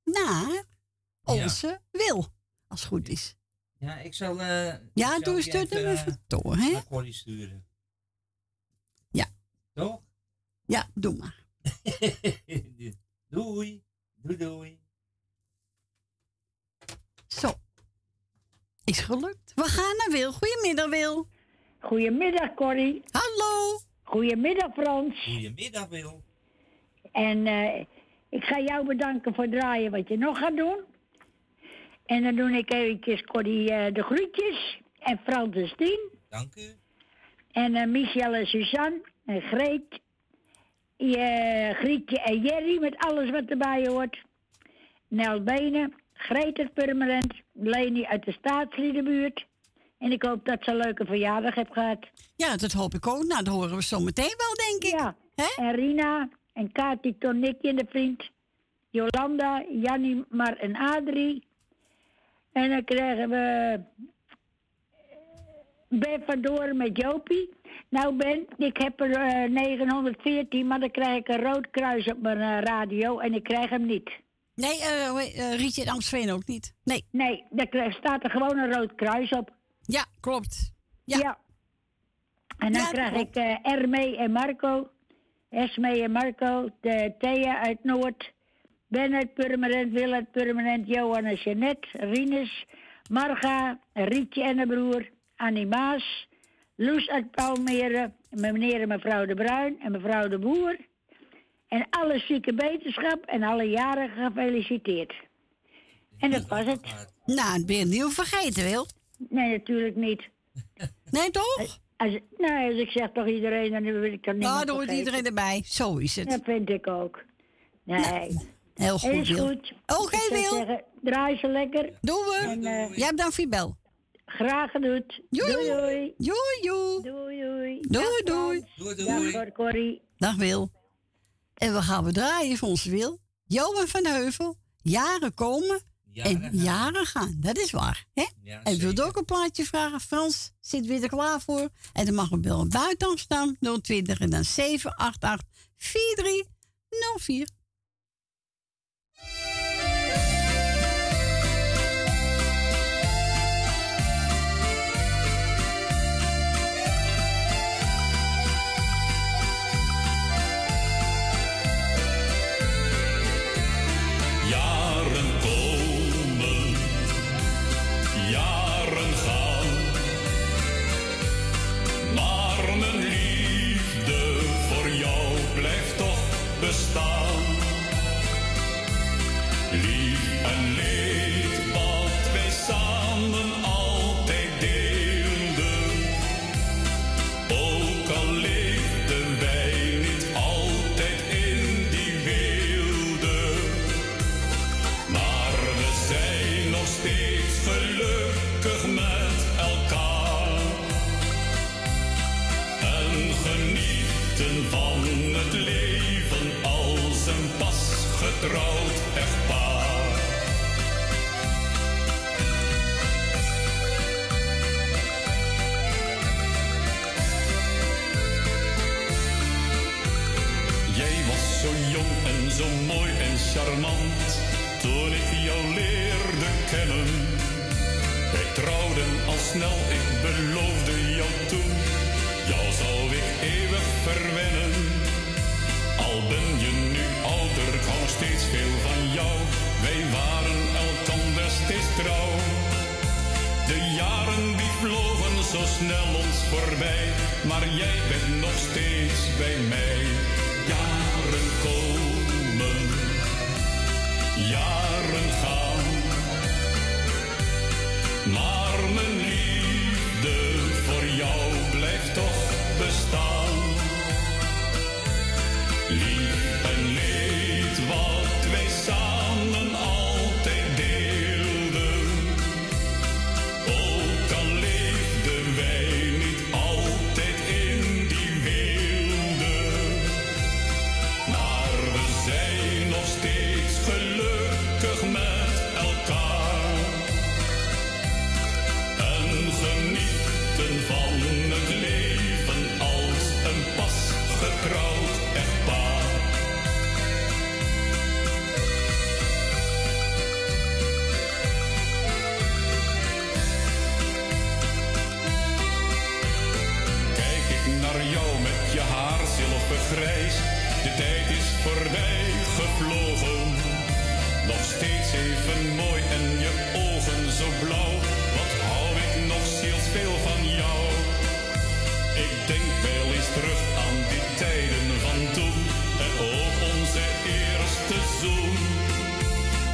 naar onze Wil. Als het goed is. Ja, ik zal... eh, ik Ja, doe eens hem eh, even door, hè? Naar Corrie sturen. Ja. Toch? Ja, doe maar. (laughs) doei. Doei, doei. Zo. Is gelukt. We gaan naar Wil. Goedemiddag, Wil. Goedemiddag, Corrie. Hallo. Goedemiddag, Frans. Goedemiddag, Wil. En eh, ik ga jou bedanken voor het draaien wat je nog gaat doen. En dan doe ik eventjes Corrie eh, de groetjes. En Frans en Stien. Dank u. En eh, Michel en Suzanne. En Greet. Je, Grietje en Jerry met alles wat erbij hoort. Nel Benen. Greet het permanent. Leni uit de staatsliedenbuurt. En ik hoop dat ze een leuke verjaardag hebt gehad. Ja, dat hoop ik ook. Nou, dat horen we zo meteen wel, denk ik. Ja. En Rina en Kati, Tonikje en de vriend. Jolanda, Jannie, Mar en Adrie. En dan krijgen we Ben van met Jopie. Nou Ben, ik heb er eh, 914, maar dan krijg ik een rood kruis op mijn eh, radio en ik krijg hem niet. Nee, eh eh, Rietje en Amstveen ook niet. Nee. Nee, daar staat er gewoon een rood kruis op. Ja, klopt. Ja. En dan Ja, krijg klopt. ik eh Ermee en Marco. Esmee en Marco. De Thea uit Noord. Ben uit Purmerend. Wil uit Purmerend. Johan en Jeannette. Rinus. Marga. Rietje en haar broer. Annie Maas. Loes uit Palmere. Meneer en mevrouw De Bruin. En mevrouw De Boer. En alle zieke beterschap. En alle jarigen gefeliciteerd. En dat was het. Nou, het ben je niet vergeten, Wil. Nee, natuurlijk niet. (laughs) Nee, toch? Als, nee, als ik zeg toch iedereen, dan wil ik dan niet. Nou, dan hoort iedereen erbij. Zo is het. Dat vind ik ook. Nee. Heel goed, Is Wil. goed. Oké, Wil. zeggen, draai ze lekker. Doen we. En, eh, Jij bedankt voor je bel. Graag gedaan. Doei, doei. Doei, doei. Doei, doei. Doei, Dag hoor, Corrie. Dag, Wil. En we gaan we draaien voor onze Wil. Johan van Heuvel. Jaren komen en jaren gaan. Dat is waar. Hè? en ik wil ook een plaatje vragen. Frans zit weer er klaar voor. En dan mag we bellen buiten Amsterdam 020 en dan 788 4304. Snel, ik beloofde jou toen, jou zou ik eeuwig verwennen. Al ben je nu ouder, ik hou steeds veel van jou. Wij waren elkander steeds trouw. De jaren die vlogen zo snel ons voorbij, maar jij bent nog steeds bij mij. Jaren komen, jaren gaan.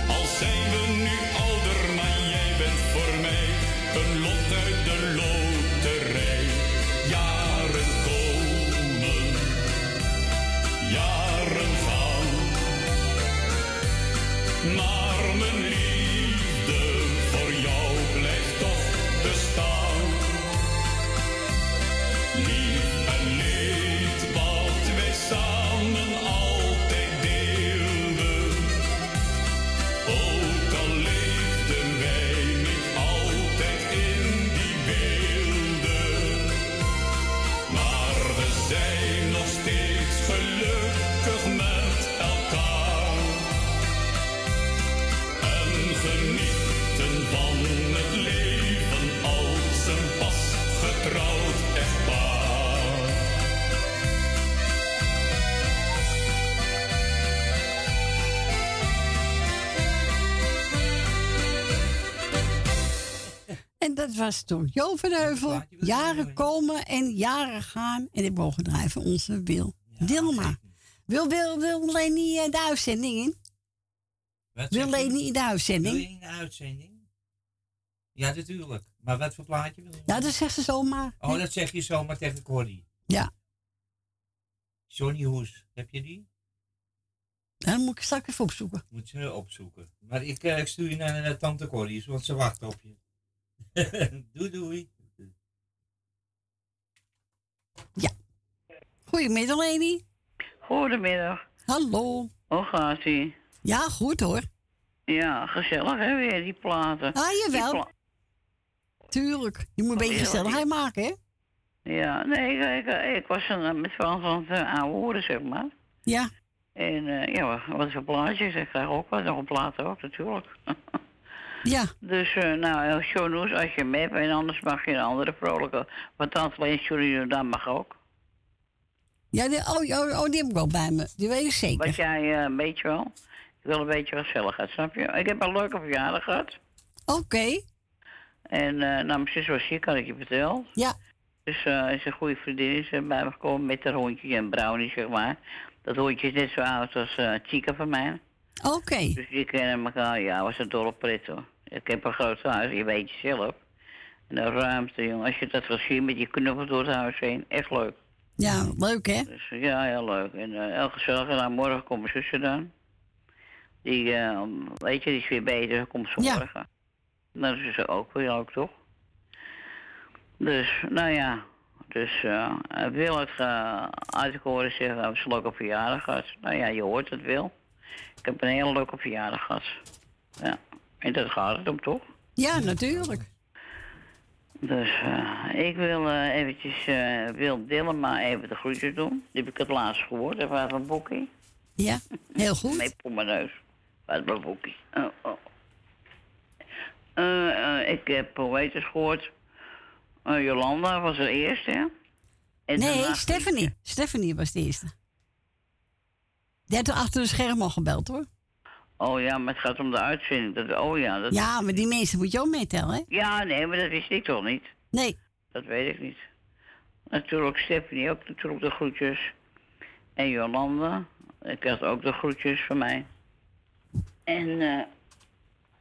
Al zijn we nu ouder, maar jij bent voor mij een lot uit de loterij. Was toen Jo van Heuvel. Jaren komen en jaren gaan. En ik mogen drijven onze Wil Dilma. Wil, wil, wil Leni eh, de uitzending in? Wat Wil? Leni de uitzending? Wil je in de uitzending? Ja, natuurlijk. Maar wat voor plaatje wil je? Ja, dat zegt ze zomaar. Oh, dat zeg je zomaar tegen Corrie. Ja. Johnny Hoes, heb je die? Dan moet ik straks even opzoeken. Moet ze opzoeken. Maar ik, eh, ik stuur je naar, naar tante Corrie, want ze wacht op je. (laughs) doei doei. Goedemiddag, Leni. Goedemiddag. Hallo. Hoe gaat ie? Ja, goed hoor. Ja, gezellig hè, weer die platen. Ah, jawel. pla- Tuurlijk. Je moet een beetje Heerlijk. gezelligheid maken, hè? Ja, nee, ik, ik, ik was dan met Frans aan het uh, horen, zeg maar. Ja. En eh, ja, wat- wat voor plaatjes? Ik krijg ook wat, nog een plaat ook, natuurlijk. (laughs) Ja. Dus, eh nou, Shownoes, als je hem hebt, en anders mag je een andere vrolijke. Want dan alleen Johnny dat mag ook. Ja, die, oh, oh, oh, die heb ik wel bij me. Die weet ik zeker. Wat jij, eh, een beetje wel. Ik wil een beetje gezelligheid, snap je? Ik heb een leuke verjaardag gehad. Oké. En eh, nou, mijn zus was ziek, had ik je verteld. Ja. Dus is een goede vriendin is er bij me gekomen met haar hondje en Brownie, zeg maar. Dat hondje is net zo oud als Chica van mij. Oké. Dus die kennen elkaar, ja, was een dolle pret hoor. Ik heb een groot huis, je weet je zelf. En de ruimte, jongen, als je dat wil zien met je knuffel door het huis heen, echt leuk. Ja, leuk hè? Dus ja, heel leuk. En uh, heel gezellig. En dan morgen komt mijn zusje dan. Die, eh, weet je, die is weer beter, komt ze Ja. morgen. Dat is ook weer leuk, toch? Dus, nou ja, Dus eh Wil uit ik horen zeggen ze verjaardag had. Nou ja, je hoort het Wil. Ik heb een hele leuke verjaardag gehad. Ja, en dat gaat het om toch? Ja, natuurlijk. Dus eh, ik wil eh, eventjes eh Wil Dillema even de groetjes doen. Die heb ik het laatst gehoord, even uit een boekje. Ja, heel goed. (laughs) Nee, voor mijn neus. Boekje. Oh, oh. Ik heb poëters gehoord. Eh, Jolanda was de eerste, hè? En nee, Stephanie. Stephanie was de eerste. Die had er achter de scherm al gebeld hoor. Oh ja, maar het gaat om de uitzending. Dat, oh ja, dat... Ja, maar die mensen moet je ook meetellen, hè? Ja, nee, maar dat wist ik toch niet? Nee. Dat weet ik niet. Natuurlijk Stephanie ook natuurlijk de groetjes. En Jolanda. Ik had ook de groetjes van mij. En eh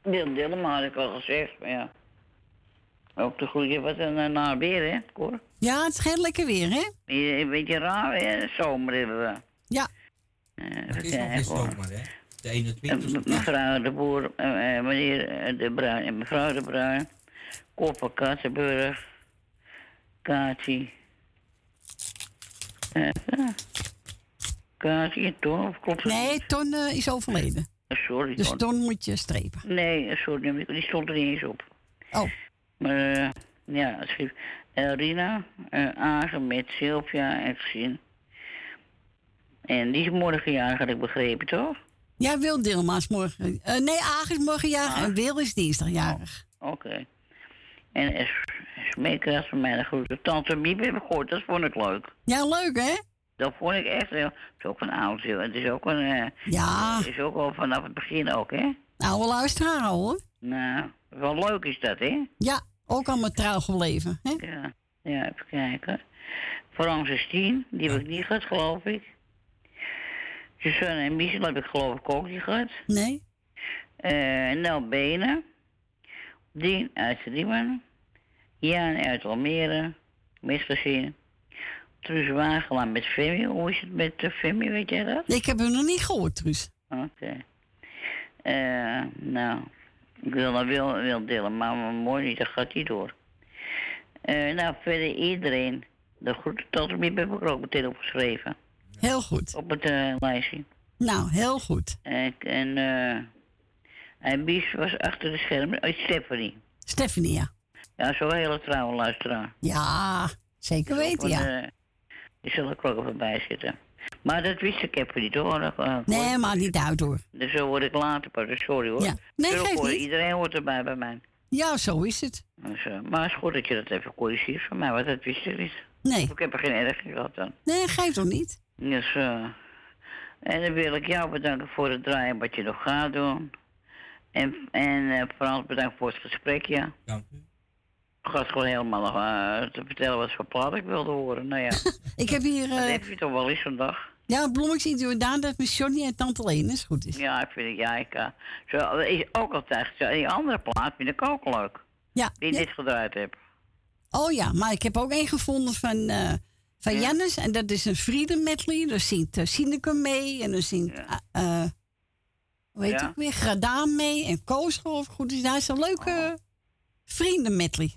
Wil Dillema had ik al gezegd, maar ja. Ook de groetjes. Wat een uh, naar weer, hè, Cor? Ja, het is geen lekker weer, hè? Een beetje raar, hè? Zomer hebben we. Ja. Eh, Het is nog hoor. zomer, hè? De Eh, 21 me- Mevrouw de Boer, eh, eh, meneer eh, de Bruin en mevrouw de Bruin. Koppel Kattenburg. Eh, eh. Ton, of klopt het Nee? Ton eh, is overleden. Eh, Sorry, Dus Ton. Ton moet je strepen. Nee, eh, sorry, die stond er niet eens op. Oh. Maar eh, ja, het schreef eh, Rina, eh Agen met Sylvia en gezin. En die is morgen jarig, had ik begrepen, toch? Ja, Wil Dilma is morgen. eh, nee, Aag is morgen jarig en Wil is dinsdag jarig. Oké. En es- Smeekracht van mij de groeten. Tante Miep heb ik gehoord, dat vond ik leuk. Ja, leuk hè? Dat vond ik echt heel... Het is ook een oud, joh. Het is ook een... eh, Ja. Het is ook al vanaf het begin ook, hè? Oude luisteraar al hoor. Nou, wel leuk is dat, hè? Ja, ook allemaal trouw gebleven. Hè? Ja, ja, even kijken. Francis Tien, die heb ik niet gehad, geloof ik. Suzanne en Michel heb ik geloof ik ook niet gehad. Nee. Eh Nel Benen. Dien uit Riemen. Jan uit Almere. Misgezien. Truus Wagelaan met Femi. Hoe is het met de Femi, weet jij dat? Ik heb hem nog niet gehoord, Truus. Oké. Eh, nou, ik wil dat wel, wel delen, maar mooi niet, dat gaat niet door. Eh, nou, verder iedereen. De groeten tot hem heb ik ook meteen opgeschreven. Heel goed. Op het eh, lijstje. Nou, heel goed. En, en, eh, en Bies was achter de schermen. Oh, Stephanie. Stephanie, ja. Ja, zo'n hele trouwe luisteraar. Ja, zeker weten, ja. Eh, die ook wel bij zitten. Maar dat wist ik even niet hoor. Eh, Nee, maar niet uit hoor. Dus zo word ik later pas. dus Sorry hoor. Ja. Nee, Zo geeft hoor- niet. Iedereen hoort erbij bij mij. Ja, zo is het. Dus, maar het is goed dat je dat even corrigeert van mij, want dat wist ik niet. Nee. Ik heb er geen erg in gehad dan. Nee, geeft toch niet? Dus, eh, en dan wil ik jou bedanken voor het draaien wat je nog gaat doen. En, en eh, Frans bedankt voor het gesprek, ja. Dank u. Ik had gewoon helemaal nog eh, te vertellen wat voor plaat ik wilde horen. Nou ja, (laughs) Ik heb hier dat eh heb je toch wel eens zo'n dag. ja, bloemets in Jordaan dat met Johnny en Tante Leen is goed is. Ja, ik vind ik, ja, ik, eh, zo, is ook altijd, zo, die andere plaat vind ik ook leuk. Ja. Die ik ja. net gedraaid heb. Oh ja, maar ik heb ook één gevonden van, eh van Ja. Jannes. En dat is een Frieden medley. Daar zingt uh, Sineke mee. En dan zingt, eh eh, hoe heet Ja. het weer, Gradaan mee. En Koos geloof ik goed is. Daar is een leuke vrienden medley.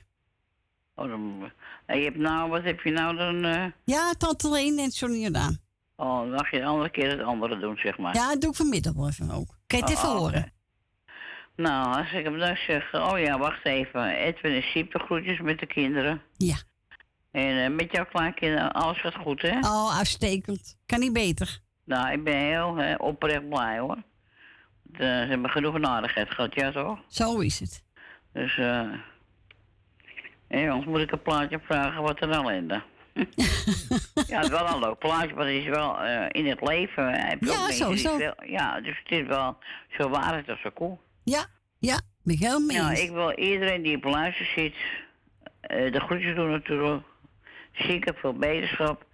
Oh, dan, je hebt nou, wat heb je nou dan? eh, Ja, Tante Leen en Johnny Jordaan. oh, dan mag je een andere keer het andere doen, zeg maar. Ja, dat doe ik vanmiddag wel even ook. Kan je het Oh, even horen? Nou, als ik hem dan zeg, oh ja, wacht even. Edwin en Siep, de groetjes met de kinderen. Ja. En eh, met jouw kleinkinderen, alles gaat goed, hè? Oh, uitstekend. Kan niet beter. Nou, ik ben heel eh, oprecht blij, hoor. De, ze hebben genoeg aardigheid gehad, ja toch? Zo is het. Dus, eh... En anders moet ik een plaatje vragen wat er dan ellende. (laughs) ja, het is wel een leuk plaatje, maar het is wel eh, in het leven. eh, Heb je Ja, ook die sowieso. veel- ja, dus het is wel zo waarheid als zo cool. Ja, ja, ben ik heel mee Ja, ik wil iedereen die op luister zit, eh, de groetjes doen natuurlijk. Zieken, veel beterschap.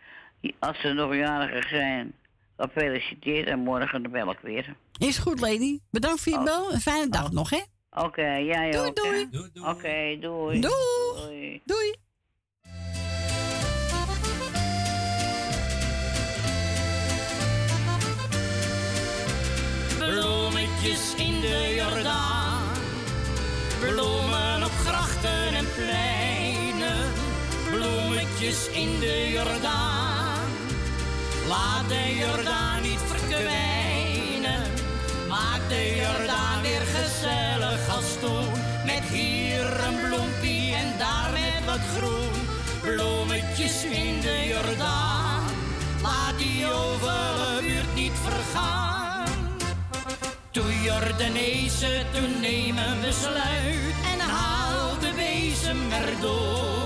Als ze nog jariger zijn, gefeliciteerd en morgen de bel ik weer. Is goed, lady. Bedankt voor je bel. Een fijne dag nog, hè? Oké, jij Doei, ook. doei. hè? Oké, doei. Doeg. Doei. Doei. Bloemetjes in de Jordaan. In de Jordaan. Laat de Jordaan niet verkwijnen. Maak de Jordaan weer gezellig als toen. Met hier een bloempie en daar met wat groen. Bloemetjes in de Jordaan. Laat die ovale buurt niet vergaan. Toen Jordanezen toen nemen besluit en haal de bezem erdoor.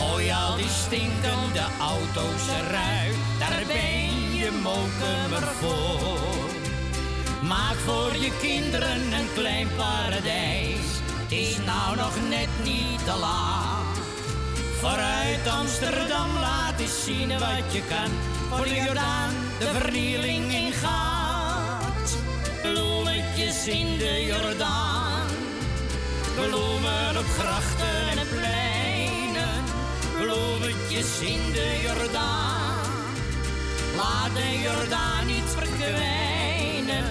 Gooi al die stinkende auto's eruit, daar ben je mokemer voor. Maak voor je kinderen een klein paradijs, het is nou nog net niet te laat. Vooruit Amsterdam laat eens zien wat je kan, voor de Jordaan de vernieling ingaat. Bloemetjes in de Jordaan, bloemen op grachten en pleinen, bloemetjes in de Jordaan. Laat de Jordaan niet verkwijnen,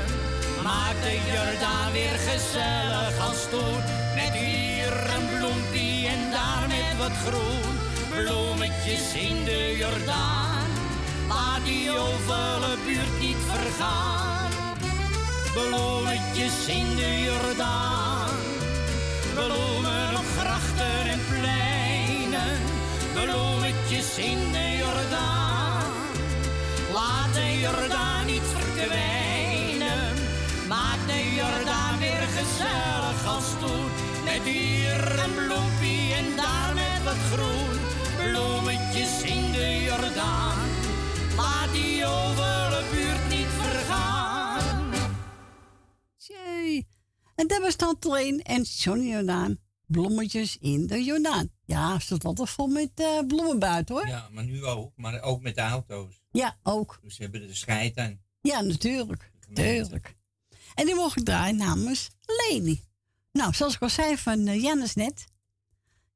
maak de Jordaan weer gezellig als toen. Met hier een bloempie en daar met wat groen, bloemetjes in de Jordaan. Laat die ovale buurt niet vergaan. Bloemetjes in de Jordaan. Bloemen op grachten en pleinen. Bloemetjes in de Jordaan. Laat de Jordaan niet verkwijnen. Maak de Jordaan weer gezellig als toen. Met hier een bloempie en daar met wat groen. Bloemetjes in de Jordaan. Laat die ovale buurt niet vergaan. Jee. En dat was Tante Leen en Johnny Jordaan. Bloemetjes in de Jordaan. Ja, stond altijd vol met eh, bloemen buiten hoor. Ja, maar nu ook. Maar ook met de auto's. Ja, ook. Dus ze hebben er scheid aan. Ja, natuurlijk. Tuurlijk. En die mocht ik draaien namens Leni. Nou, zoals ik al zei van uh, Jannes net.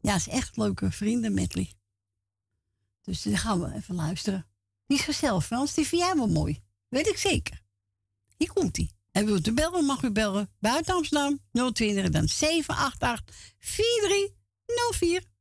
Ja, is echt leuke vrienden medley. Dus die gaan we even luisteren. Die is gezellig, Frans. Die vind jij wel mooi. Weet ik zeker. Hier komt ie. En wilt u bellen, mag u bellen. Buiten Amsterdam 020 dan 788 4304.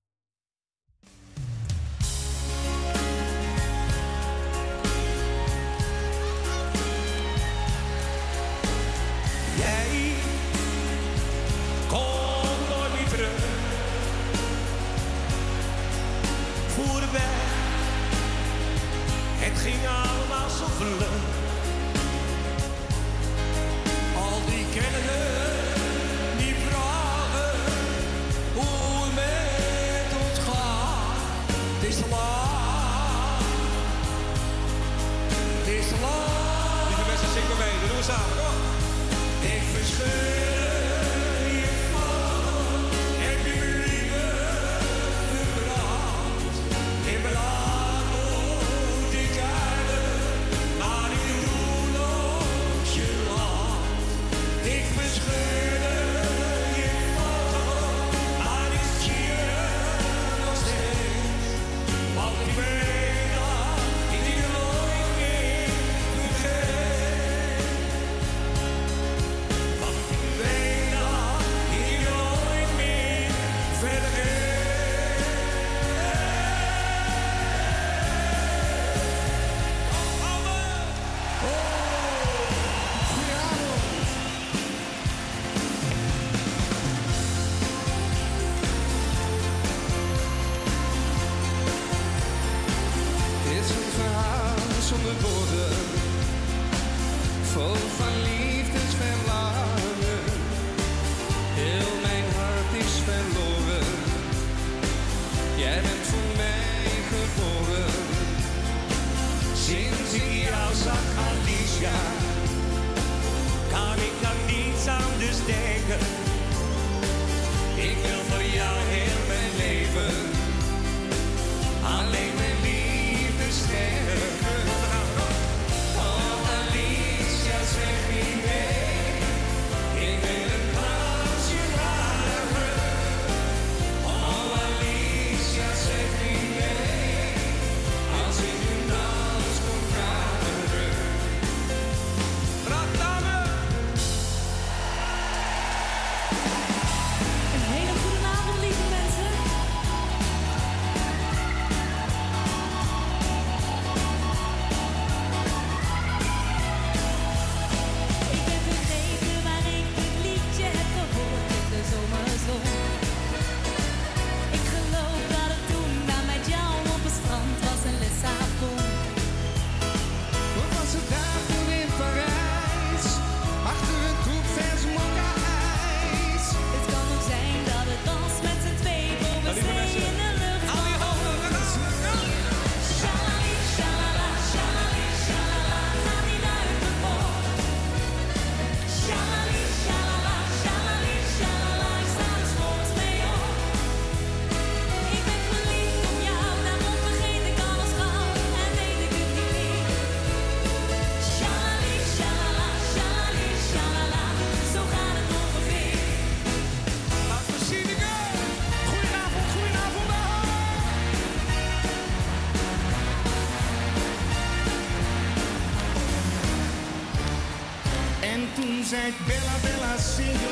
gente, bela, bela. Assim,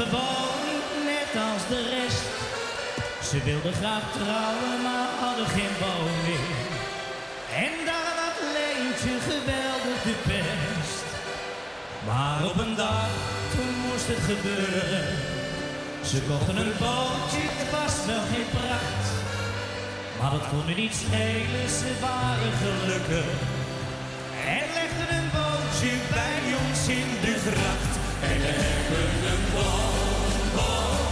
gewoon net als de rest. Ze wilden graag trouwen, maar hadden geen woning. En daar had Leentje geweldig de pest. Maar op een dag, toen moest het gebeuren. Ze kochten een bootje, het was wel geen pracht. Maar dat kon nu niet schelen, ze waren gelukkig. En legden een bootje bij ons in de gracht en hebben een plan.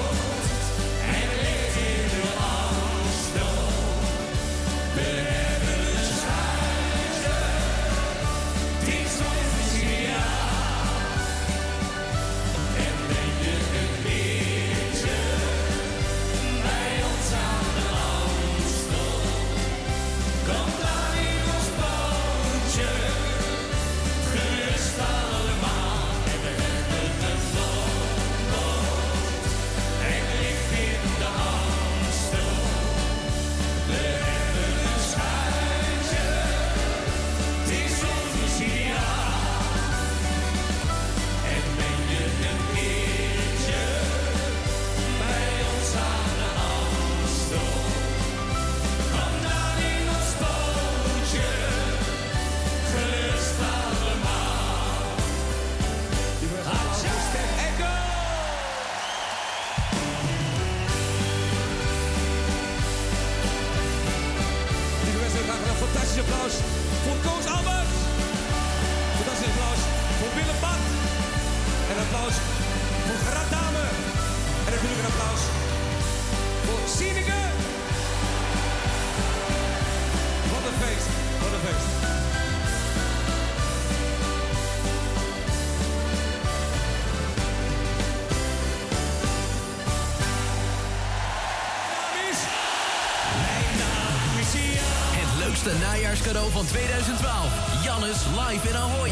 live in Ahoy.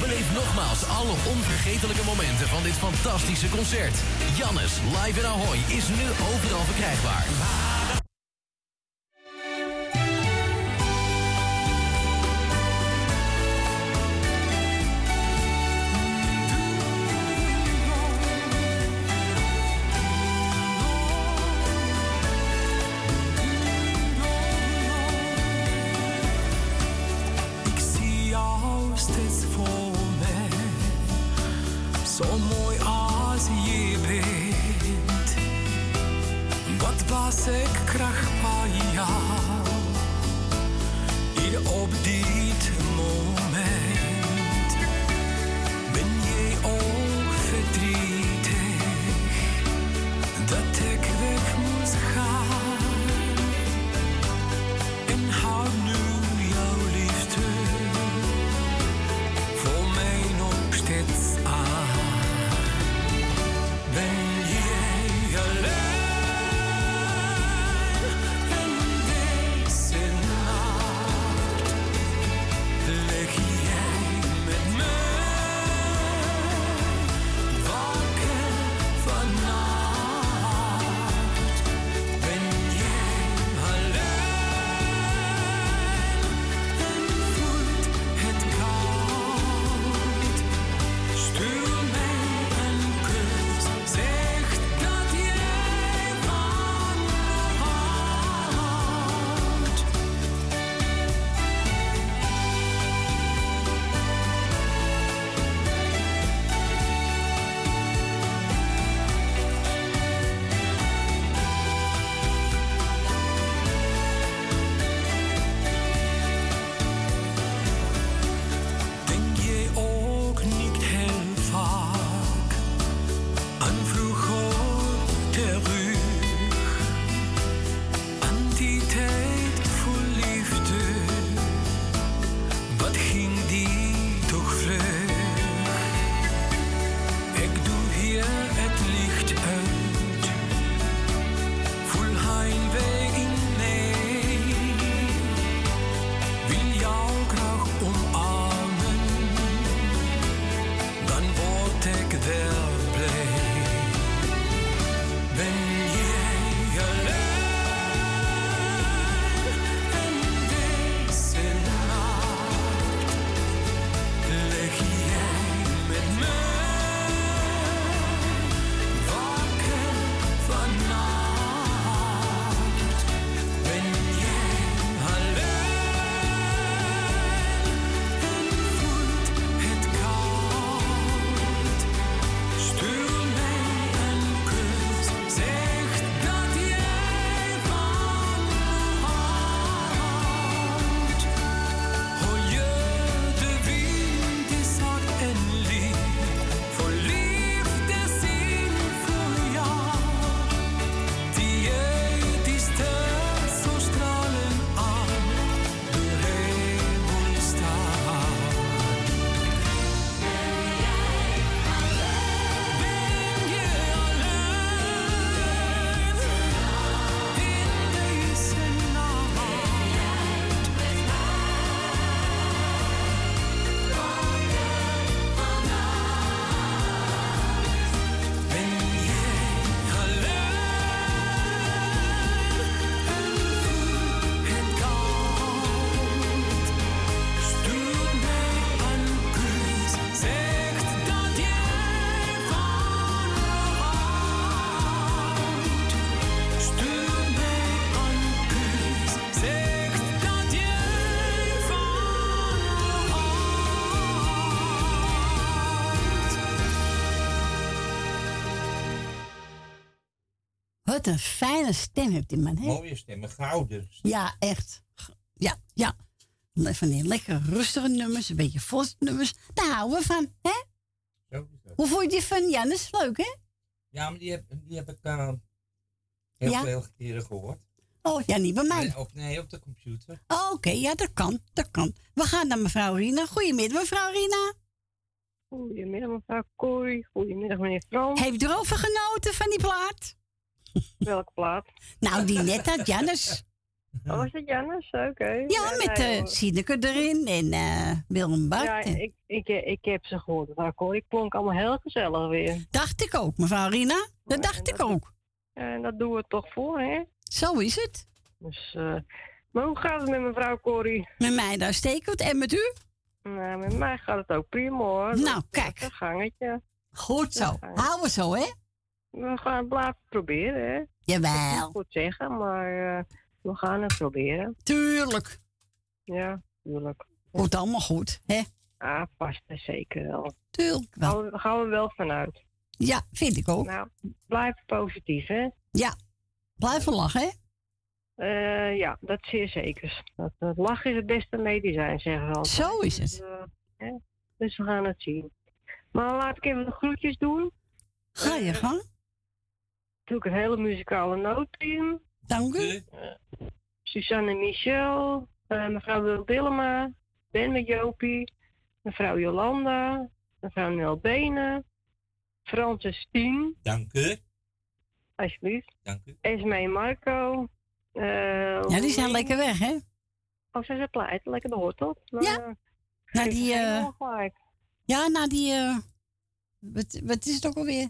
Beleef nogmaals alle onvergetelijke momenten van dit fantastische concert. Jannes live in Ahoy is nu overal verkrijgbaar. Een stem heeft die man, hè? Mooie stemmen, gouden. Ja, echt. Ja, ja. Van die lekker rustige nummers, een beetje vols nummers. Daar houden we van, hè? Zo Hoe vond je die van Jannes? Leuk, hè? Ja, maar die heb, die heb ik eh, heel Ja? veel keren gehoord. Oh, ja, niet bij mij. Nee, op, nee, op de computer. Oh, Oké, ja, dat kan, dat kan. We gaan naar mevrouw Rina. Goedemiddag, mevrouw Rina. Goedemiddag, mevrouw Kooi. Goedemiddag, meneer Frans. Heeft u erover genoten van die plaat? Welke plaat? Nou, die net uit Jannes. (laughs) Oh, was het Jannes? Oké. Ja, met nee, uh. Sineke erin en eh Willem Bart. Ja, ik, ik, ik heb ze gehoord. Ik klonk allemaal heel gezellig weer. Dacht ik ook, mevrouw Rina. Dat dacht ik ook. En dat doen we toch voor, hè? Zo is het. Dus, eh, maar hoe gaat het met mevrouw Corrie? Met mij daar stekend en met u? Nou, met mij gaat het ook prima, hoor. Nou, Dat- kijk. Een gangetje. Goed zo. Houden we zo, hè? We gaan het blijven proberen, hè? Jawel. Het goed zeggen, maar eh, we gaan het proberen. Tuurlijk. Ja, tuurlijk. Komt allemaal goed, hè? Ah, vast en zeker wel. Tuurlijk wel. Gaan we, gaan we wel vanuit. Ja, vind ik ook. Nou, blijf positief, hè? Ja. Blijven lachen, hè? Eh, ja, dat zeer zeker. Dat, dat lachen is het beste medicijn, zeggen ze altijd. Zo is het. Dus, eh, dus we gaan het zien. Maar laat ik even de groetjes doen. Ga je gang. Ik een hele muzikale nootteam. Dank u. Suzanne Michel, eh, mevrouw Wil Dillema, Ben met Jopie, mevrouw Jolanda, mevrouw Nel Benen, Francis Tien, Dank u. alsjeblieft, Dank u. Esme en Marco. eh, Ja, die zijn lekker weg, hè? Oh, zijn ze pleiten? Lekker de hoort op. Ja. Nou, die, eh, gelijk. Ja, nou die... eh, wat, wat is het ook alweer?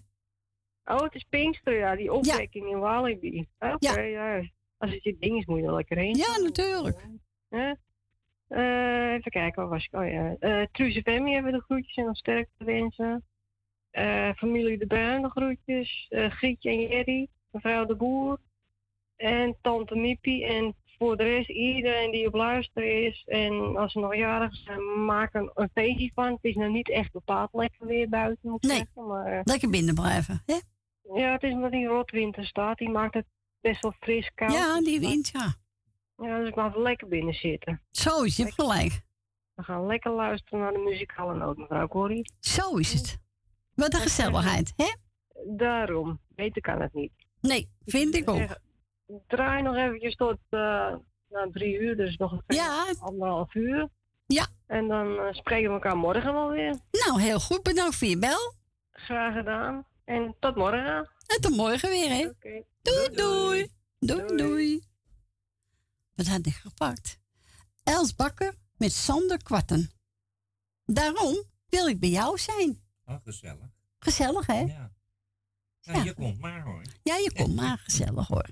Oh, het is Pinkster, ja, die opwekking in Walibi. Oké, ja. Als het je ding is, moet je er lekker heen. Ja, natuurlijk. Ja. Eh, even kijken, waar was ik? Oh ja. eh Truus en Femi hebben de groetjes en nog sterkte wensen. Eh, familie De Bruin de groetjes. Grietje en Jerry, mevrouw De Boer. En tante Miepie. En voor de rest iedereen die op luisteren is. En als ze nog jarig zijn, maak er een feestje van. Het is nog niet echt bepaald lekker weer buiten, moet ik Nee. zeggen. Maar, Lekker binnen blijven, hè? Ja, het is omdat die rotwinter staat. Die maakt het best wel fris koud. Ja, die wind, ja. Ja, dus ik mag lekker binnen zitten. Zo is het gelijk. We gaan lekker luisteren naar de muzikale noot, mevrouw Corrie. Zo is het. Wat een gezelligheid, hè? Daarom. Beter kan het niet. Nee, vind ik ook. Draai nog eventjes tot uh, na drie uur, dus nog een Ja. anderhalf uur. Ja. En dan eh, spreken we elkaar morgen wel weer. Nou, heel goed. Bedankt voor je bel. Graag gedaan. En tot morgen. En tot morgen weer, hè? Doei, doei. Doei, doei. Wat had ik gepakt? Els Bakker met Sander Kwarten. Daarom wil ik bij jou zijn. Oh, gezellig. Gezellig, hè? Ja. Nou, je komt maar hoor. Ja, je komt maar. Gezellig, hoor.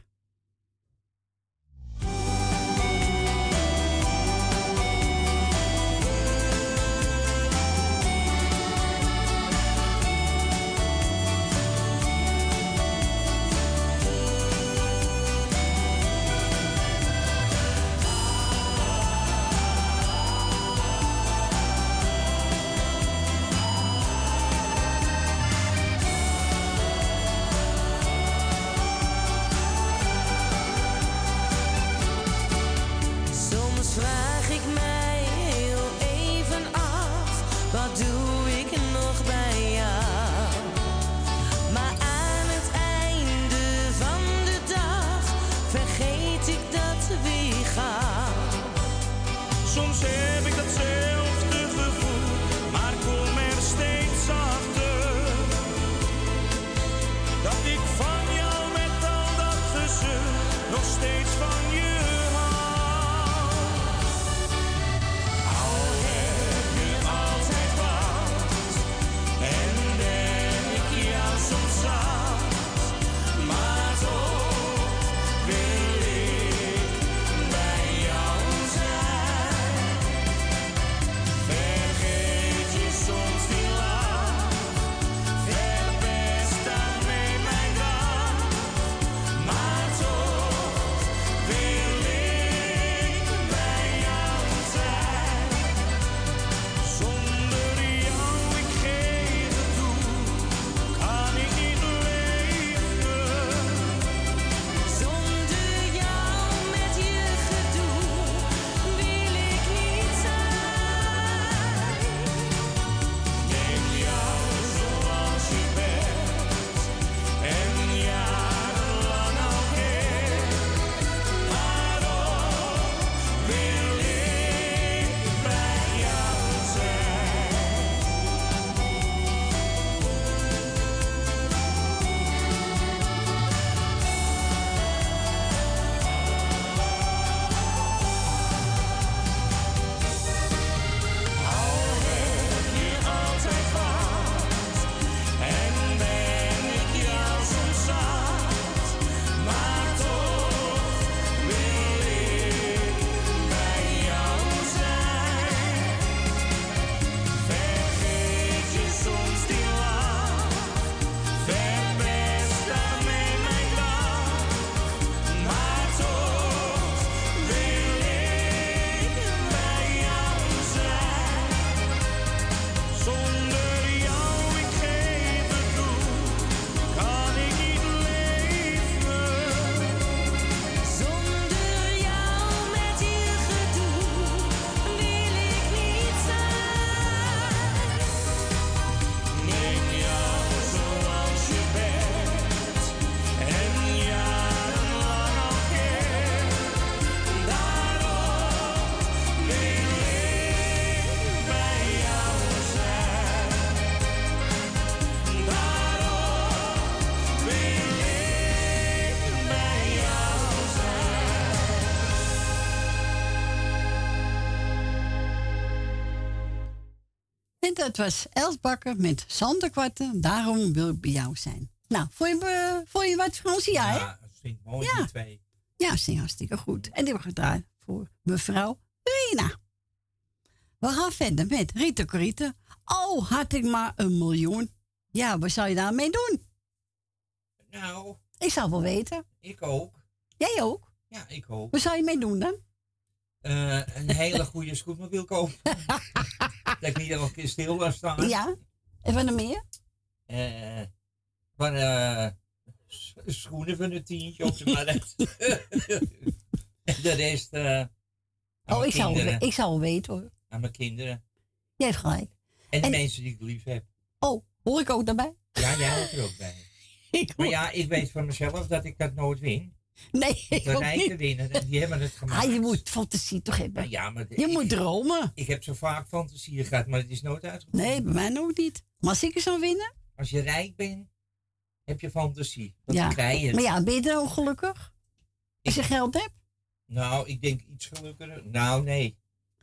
En dat was Els Bakker met Zanderkwarten. Daarom wil ik bij jou zijn. Nou, vond je, me- vond je wat Frans? Ja, hè? Ja, mooi, Ja. die twee. Ja, hartstikke goed. En die we gedaan voor mevrouw Rina. We gaan verder met Rita Corita. Oh, had ik maar een miljoen. Ja, wat zou je daarmee doen? Nou, Ik zou wel weten. ik ook. Jij ook? Ja, ik ook. Wat zou je mee doen dan? Eh, een hele goede scootmobiel kopen. (laughs) dat ik niet elke keer stil was staan. Ja. En wat nog meer? Eh, van eh, s- schoenen van een tientje op de markt. (laughs) de rest eh, aan Oh, ik zou, ik zou wel weten hoor. Aan mijn kinderen. Jij hebt gelijk. En de En- mensen die ik lief heb. Oh, hoor ik ook daarbij? Ja, jij hoort er ook bij. (laughs) maar ja, ik weet van mezelf dat ik dat nooit win. Nee, ik De winnen en die hebben het gemaakt. Ah, je moet fantasie toch hebben. Nou ja, maar Je ik- moet dromen. Ik heb zo vaak fantasieën gehad, maar het is nooit uitgekomen. Nee, bij mij ook niet. Maar als ik er zou winnen? Als je rijk bent, heb je fantasie. Want ja. krijg je. Maar ja, ben je dan ook gelukkig? Als je geld hebt? Nou, ik denk iets gelukkiger. Nou, nee.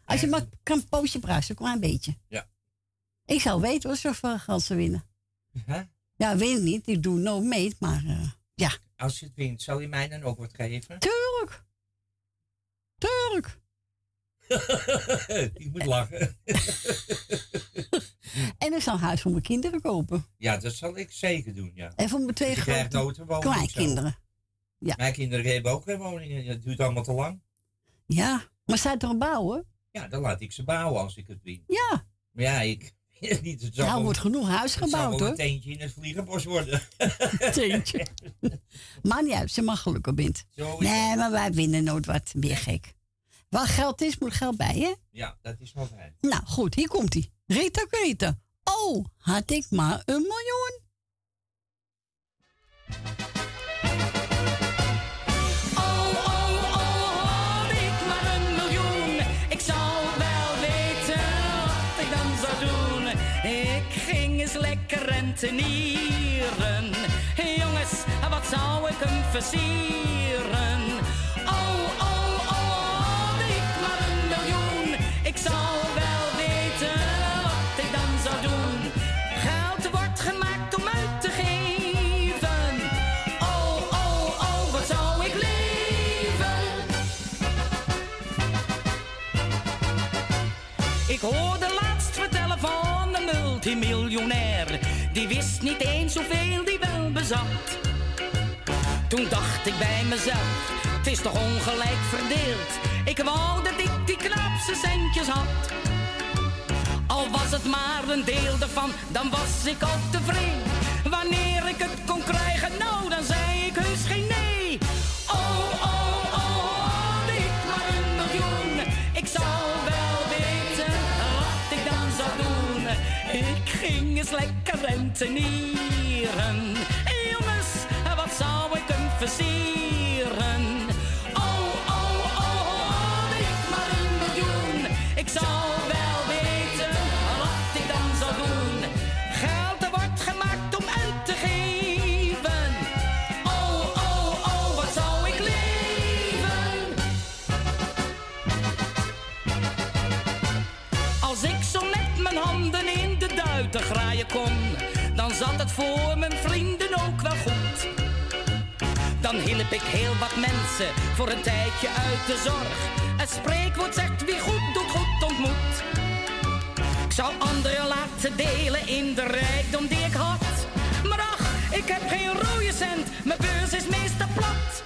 Als je maar kan poosje prijzen, een klein beetje. Ja. Ik zou weten hoor, zoveel geld ze winnen. Huh? Ja, weet ik niet. Ik doe no meet, maar eh. Als je het wint, zal je mij dan ook wat geven? Tuurlijk. Tuurlijk. (laughs) ik moet lachen. (laughs) En ik zou een huis voor mijn kinderen kopen. ja, dat zal ik zeker doen, ja. En voor mijn twee grote kleinkinderen. Ja. Mijn kinderen hebben ook geen woningen. Dat duurt allemaal te lang. Ja, maar zij toch bouwen? Ja, dan laat ik ze bouwen als ik het win. Ja. Maar ja, ik... (laughs) Niet, het Nou, wordt genoeg huis het gebouwd hoor. een teentje in het vliegenbos worden. (laughs) Teentje. (laughs) Maar niet uit, ze mag gelukkig bent. Nee, maar wij winnen nooit wat. Weer gek. Waar geld is, moet geld bij, hè? Ja, dat is wel fijn. Nou, goed, hier komt hij. Rita Rita. Oh, had ik maar een miljoen. Lekker rentenieren. Jongens, wat zou ik hem versieren? Die wist niet eens hoeveel die wel bezat. Toen dacht ik bij mezelf, het is toch ongelijk verdeeld. Ik wou dat ik die knaapse centjes had. Al was het maar een deel ervan, dan was ik ook tevreden. Wanneer ik het kon krijgen, nou dan zei ik heus geen nee. Oh, oh, ging eens lekker rentenieren. Jongens, wat zou ik hem versieren? Dan zat het voor mijn vrienden ook wel goed. Dan hielp ik heel wat mensen voor een tijdje uit de zorg. Het spreekwoord zegt wie goed doet, goed ontmoet. Ik zou anderen laten delen in de rijkdom die ik had. Maar ach, ik heb geen rode cent, mijn beurs is meestal plat.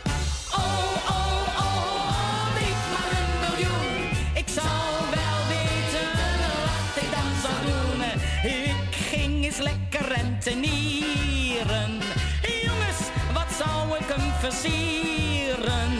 Oh, oh, oh, had ik maar een miljoen. Ik zou lekker rentenieren. Jongens, wat zou ik hem versieren?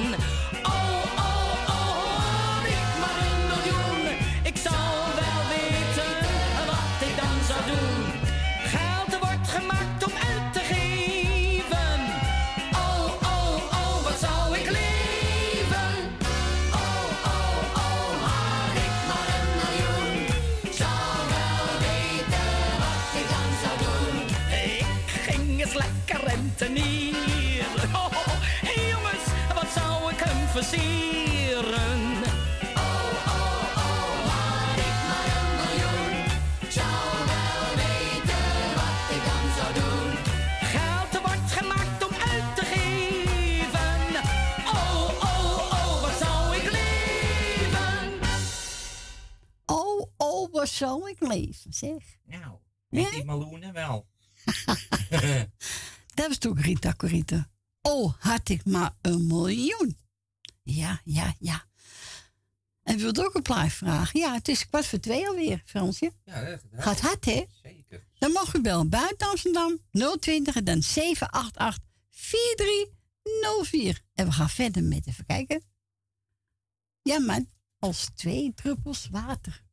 Oh, oh, oh, had ik maar een miljoen. Zou wel weten wat ik dan zou doen. Geld wordt gemaakt om uit te geven. Oh, oh, oh, wat zou ik leven? Oh, oh, wat zou ik leven, zeg. Nou, met die meloenen wel. (laughs) Dat was toch Rita Corita. Oh, had ik maar een miljoen ja, ja, ja. En wilt ook een plaat vragen? Ja, het is kwart voor twee alweer, Fransje. Ja, dat Gaat hard, hè? Zeker. Dan mag u wel. buiten Amsterdam 020 en dan 788 4304. En we gaan verder met even kijken. Ja, man, als twee druppels water.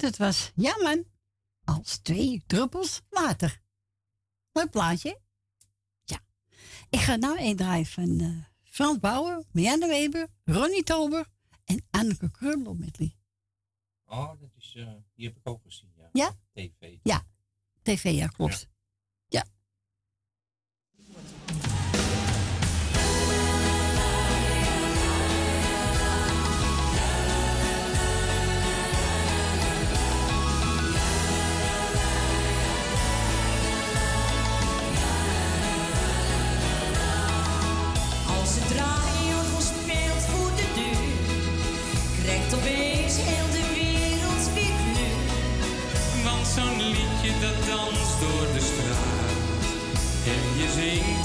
het was jammer als twee druppels water. Leuk plaatje. Ja. Ik ga nou een draaien van uh, Frans Bauer, Mianne Weber, Ronnie Tober en Anneke Krummel met die. Oh, dat is, eh, die heb ik ook gezien, ja. Ja? TV. Ja, TV, ja, klopt. sing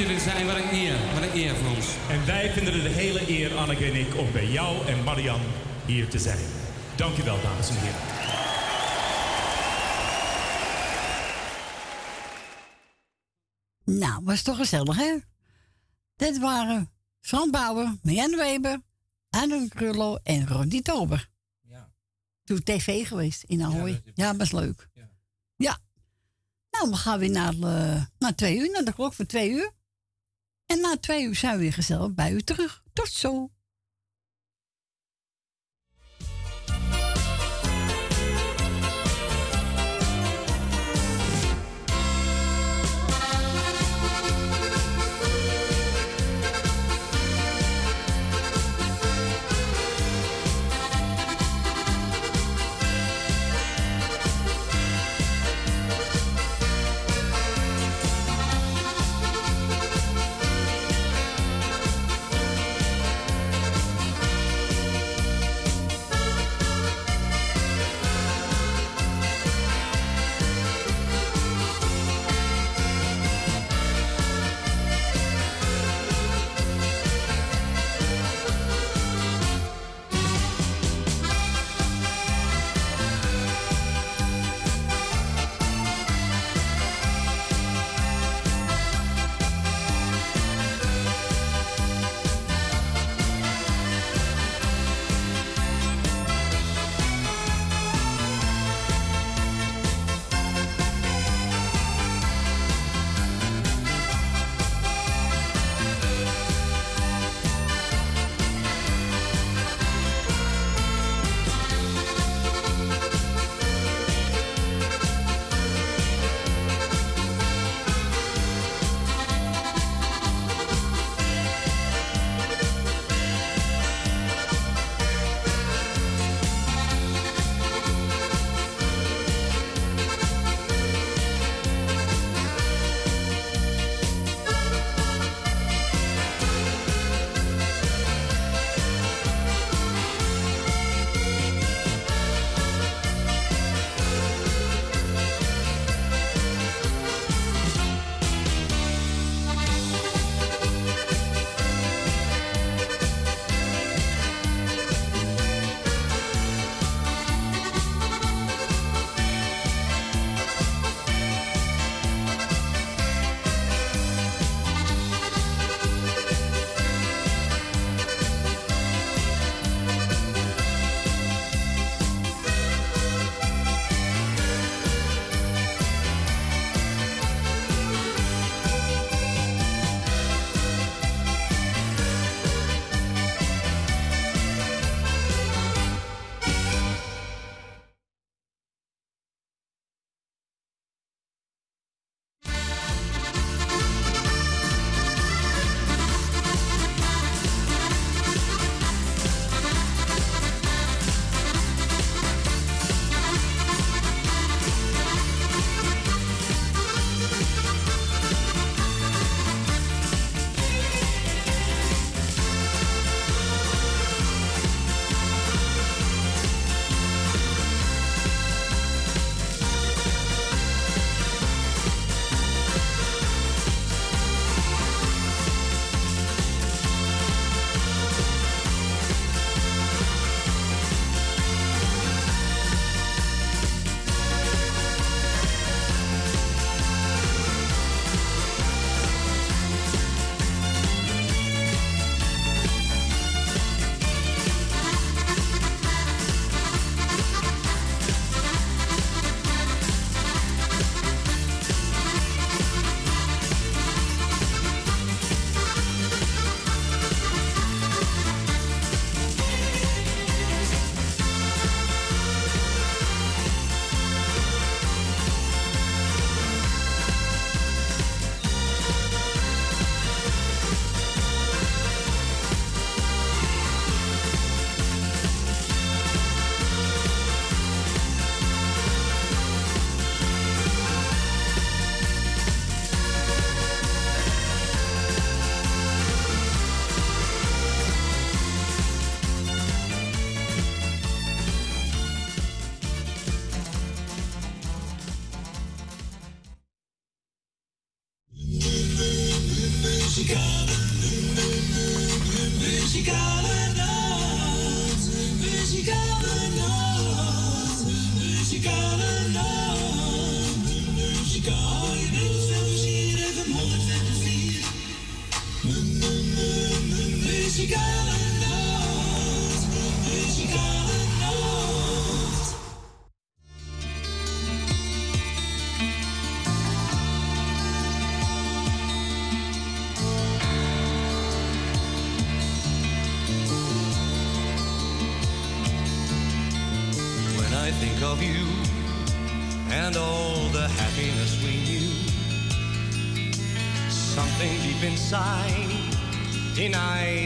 jullie er zijn. Wat een eer. Wat een eer voor ons. En wij vinden het een hele eer, Anneke en ik, om bij jou en Marian hier te zijn. Dank u wel, dames en heren. Nou, was toch gezellig, hè? Dit waren Frans Bauer, Marianne Weber, Anne Krullo en Ronnie Tober. Ja. Toen tv geweest in Ahoy. Ja, was leuk. Ja. Nou, we gaan weer naar, eh, naar twee uur, naar de klok voor twee uur. En na twee uur zijn we weer gezellig bij u terug. Tot zo.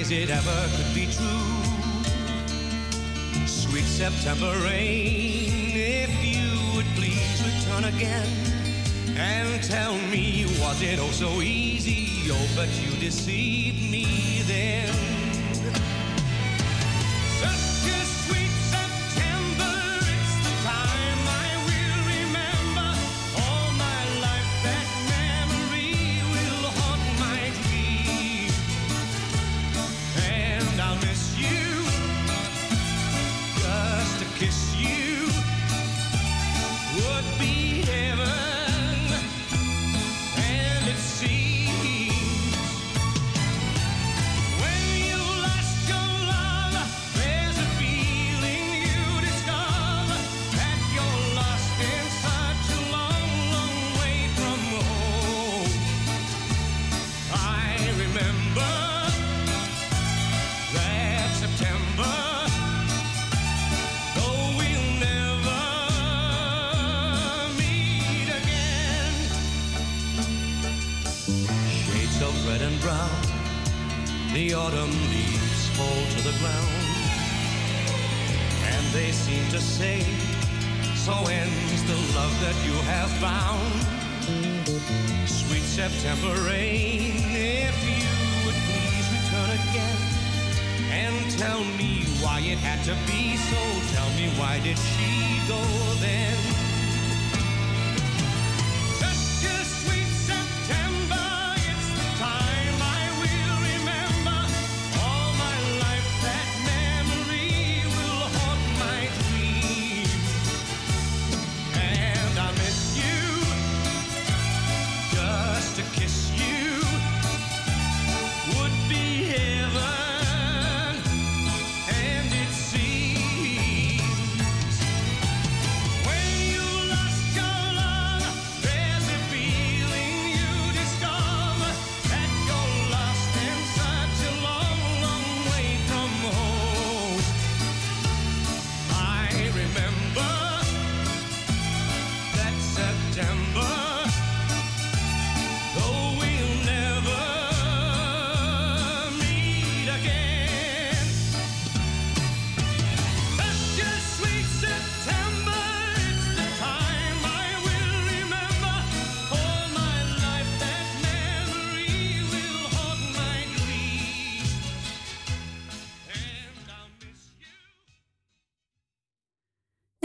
Denies it ever could be true. Sweet September rain, if you would please return again and tell me, was it oh so easy? Oh, but you deceived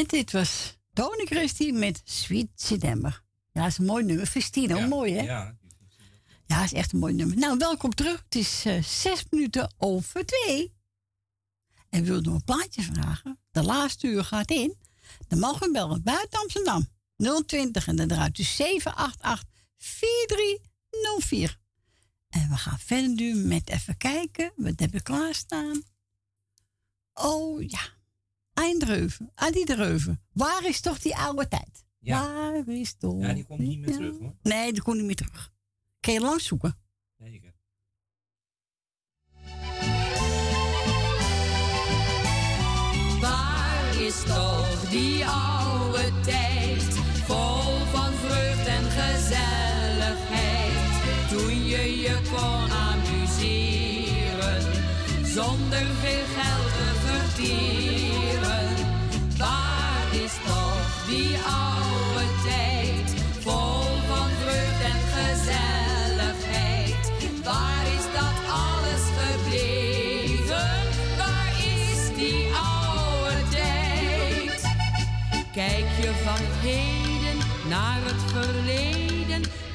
dit was Tony Christie met Sweet September. Ja, dat is een mooi nummer. Festino, mooi hè? Ja. Ja, is echt een mooi nummer. Nou, welkom terug. Het is eh, zes minuten over twee. En wil nog een plaatje vragen? De laatste uur gaat in. Dan mogen we bellen buiten Amsterdam. 020 en dan draait u 788 4304. En we gaan verder nu met even kijken. Wat hebben we klaarstaan? Oh ja. Eindreuven. Adi de Reuven. Waar is toch die oude tijd? Ja. Waar is toch... Ja, die komt niet meer terug hoor. Nee, die komt niet meer terug. Kun je lang zoeken. Zeker. Waar is toch die oude tijd, vol van vreugd en gezelligheid, toen je je kon amuseren, zonder veel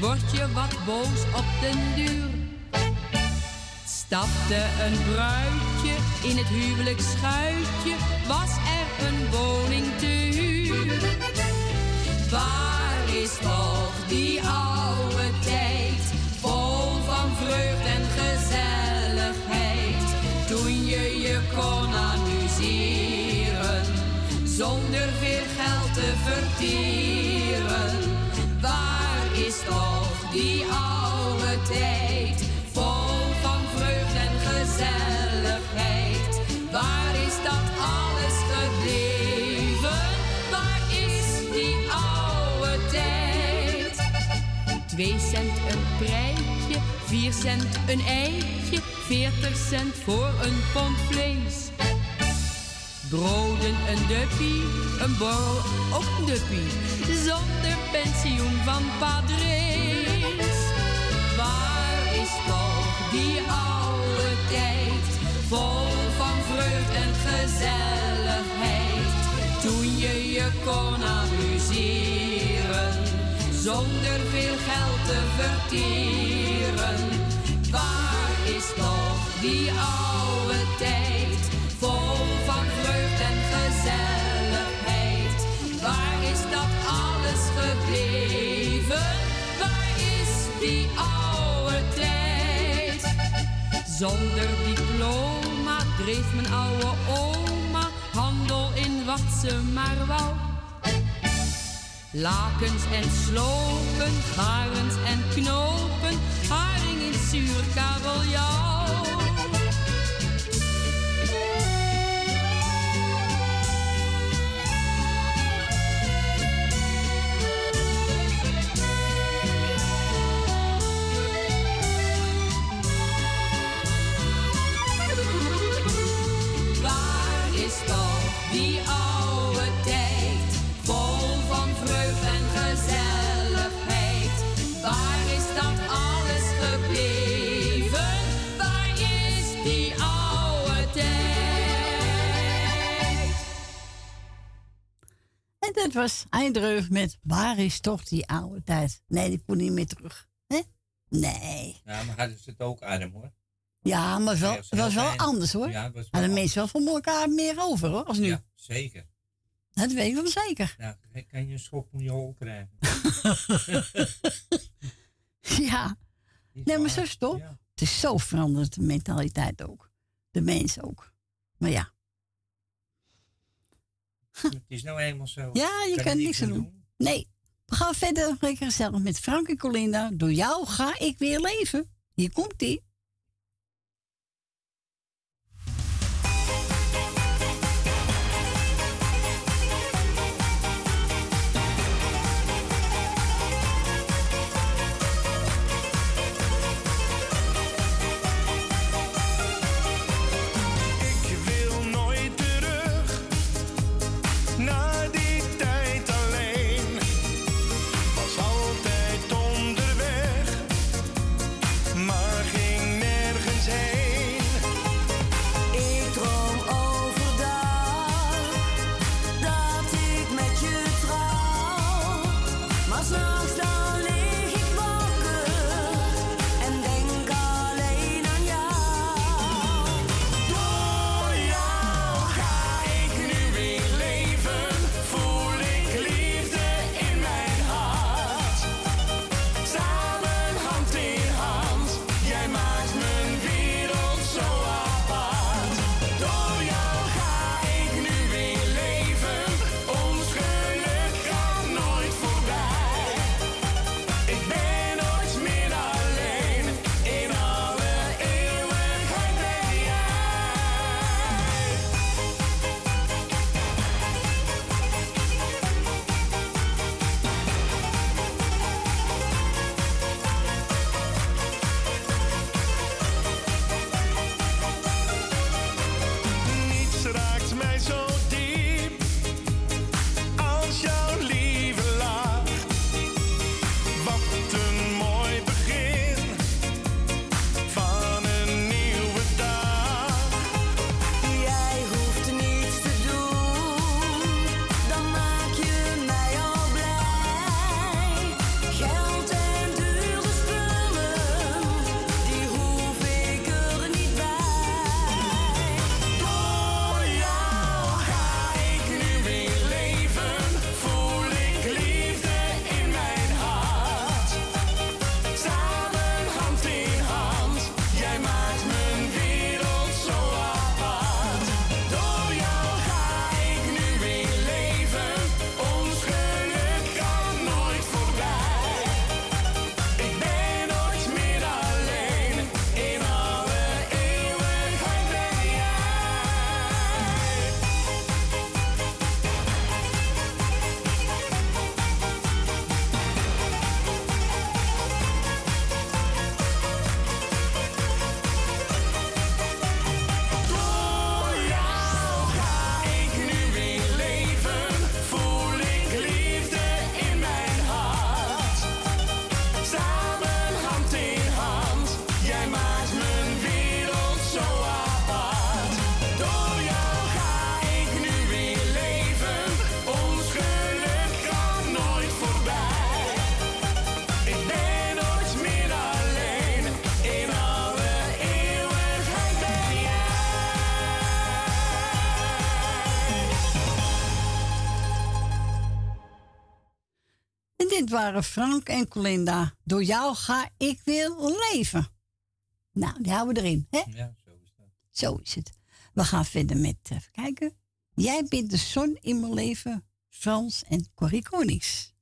word je wat boos op den duur. Stapte een bruidje In het huwelijksschuitje was er een woning te huur. Waar is toch die oude tijd, vol van vreugd en gezelligheid, toen je je kon amuseren, zonder veel geld te vertieren. Twee cent een prijtje, vier cent een eitje, veertig cent voor een pond vlees. Broden een duppie, een borrel ook een duppie, zonder pensioen van padres. Waar is toch die oude tijd, vol van vreugd en gezelligheid, toen je je kon amuseren, zonder veel geld te vertieren. Waar is toch die oude tijd, vol van vreugd en gezelligheid? Waar is dat alles gebleven? Waar is die oude tijd? Zonder diploma dreef mijn oude oma handel in wat ze maar wou. Lakens en slopen, garens en knopen, haring in zuur kabeljauw. Dat was Eindreuf met Waar is toch die oude tijd? Nee, die kon niet meer terug. hè? Nee. Ja, maar hadden ze het ook arm hoor. Ja, maar wel, het was wel anders hoor. Ja, het was wel Hadden mensen wel van elkaar meer over hoor, als nu. Ja, zeker. Dat weet ik wel zeker. Ja, kan je een schop om je hol krijgen. (laughs) Ja. Nee, maar zo is het toch? Het is zo veranderd, de mentaliteit ook. De mensen ook. Maar ja. (laughs) Het is nou eenmaal zo. Ja, je kan, niks aan doen. Nee. We gaan verder lekker gezellig met Frank en Colinda. Door jou ga ik weer leven. Hier komt waren Frank en Colinda. Door jou ga ik weer leven. Nou, die houden we erin, hè? Ja, zo is dat. Zo is het. We gaan verder met, eh, even kijken. Jij bent de zon in mijn leven, Frans en Corrie Konings.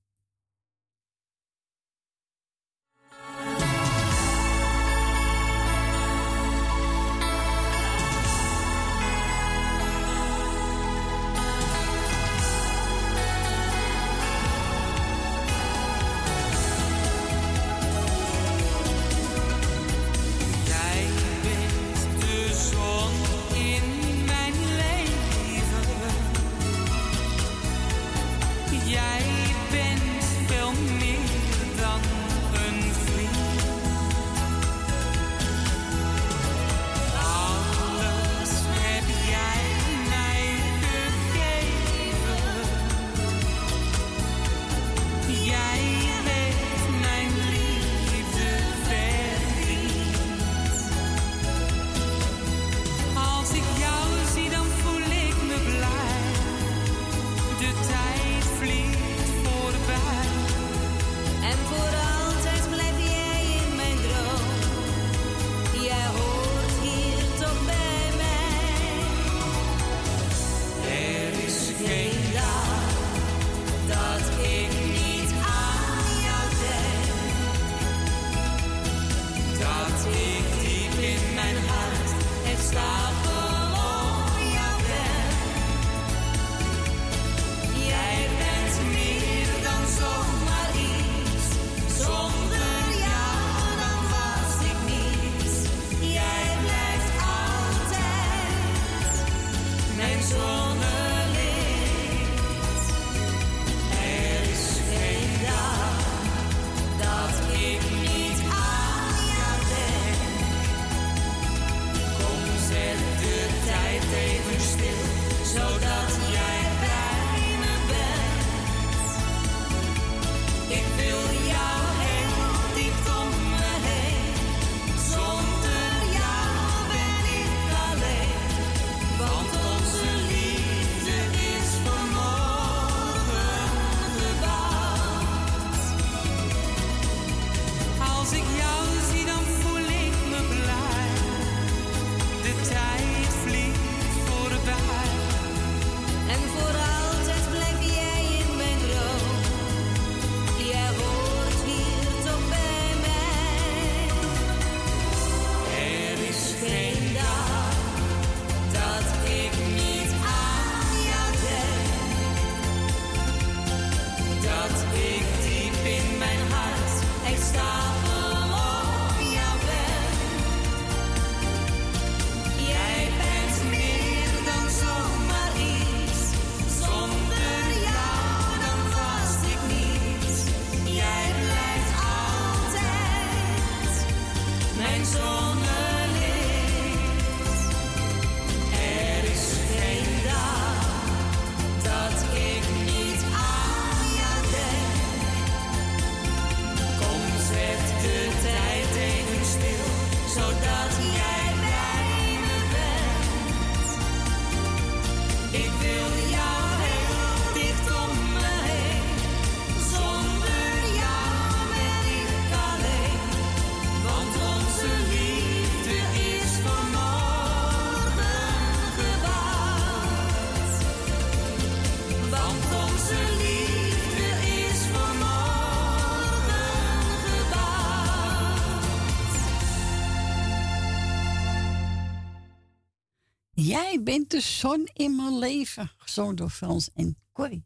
Bent de zon in mijn leven. Gezongen door Frans en Corrie.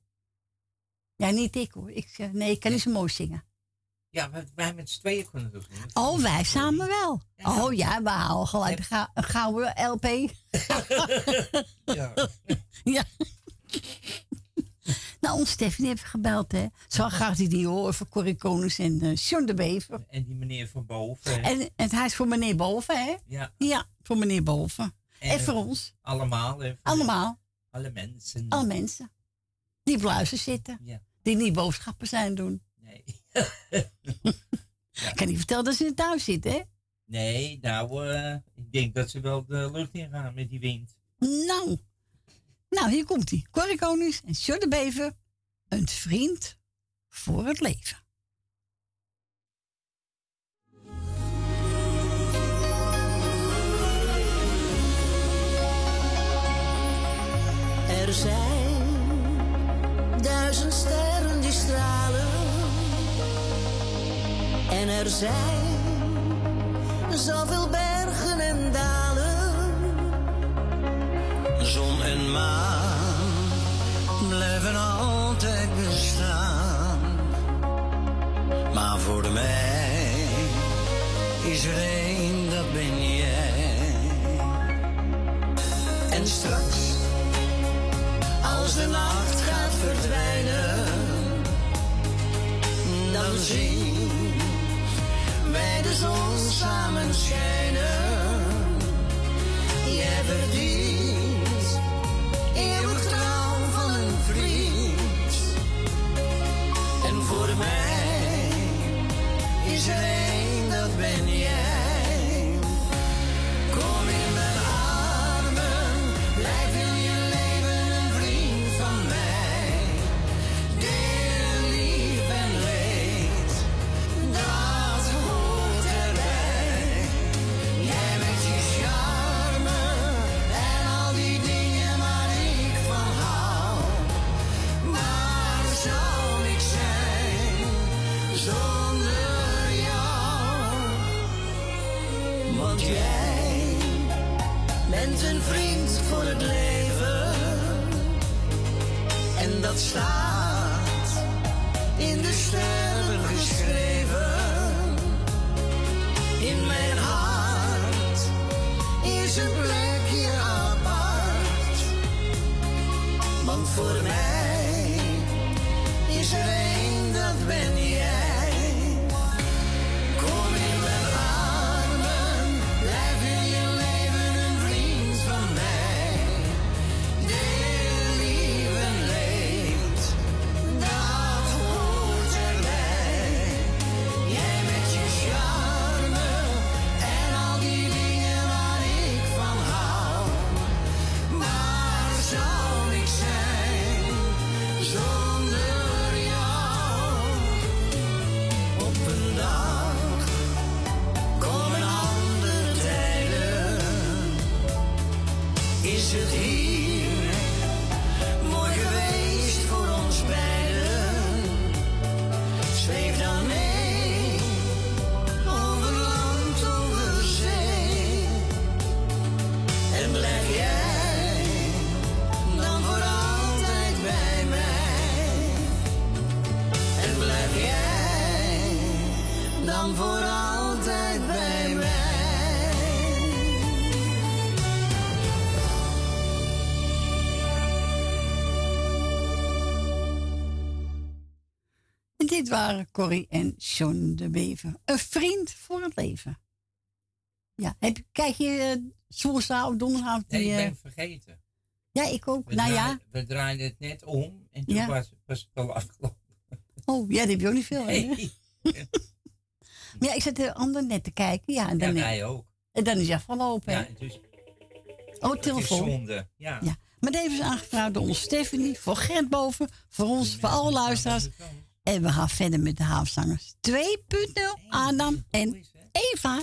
Ja, niet ik hoor. Ik, eh, nee, ik kan niet zo mooi zingen. Ja, wij, met z'n tweeën kunnen het doen. Oh, wij samen wel. Oh ja, we houden gelijk een gouden LP. Ja. ja. nou, ons Stephanie heeft gebeld, hè. Zo graag die die horen voor Corrie Konings en uh, John de Bever. En die meneer van boven. En, en hij is voor meneer Boven, hè? Ja. Ja, voor meneer Boven. En, En- voor ons. Allemaal. hè, voor Allemaal. Alle mensen. Alle mensen. Die op luister zitten. Ja. Die niet boodschappen zijn doen. Nee. (laughs) Ik kan niet vertellen dat ze in het thuis zitten, hè? Nee, nou, eh, ik denk dat ze wel de lucht in gaan met die wind. Nou. Nou, hier komt hij. Corrie Konings en Sjor de Bever. Een vriend voor het leven. Er zijn duizend sterren die stralen. En er zijn zoveel bergen en dalen. Zon en maan blijven altijd bestaan. Maar voor mij is er één, dat ben jij. En straks, als de nacht gaat verdwijnen, dan zien wij de zon samen schijnen. Jij verdient eeuwig trouw van een vriend. En voor mij is er één, dat ben jij. Dit waren Corrie en John de Bever. Een vriend voor het leven. Ja, heb, kijk je uh, woensdag of donderdag? Nee, die, ik eh, ben vergeten. ja, ik ook. We, nou ja. we draaiden het net om en toen Ja. was, was het al afgelopen. Oh, ja, dat heb je ook niet veel. hè? Nee. (laughs) Maar ja, ik zit de ander net te kijken. Ja, en dan, Ja, wij ook. En dan is het afgelopen. hè? Ja, dus oh, telefoon. zonde. Ja. Ja. Maar deze is aangevraagd door ons Stephanie, voor Gert Boven, voor ons, voor alle luisteraars. En we gaan verder met de haafzangers 2.0, Adam en Eva.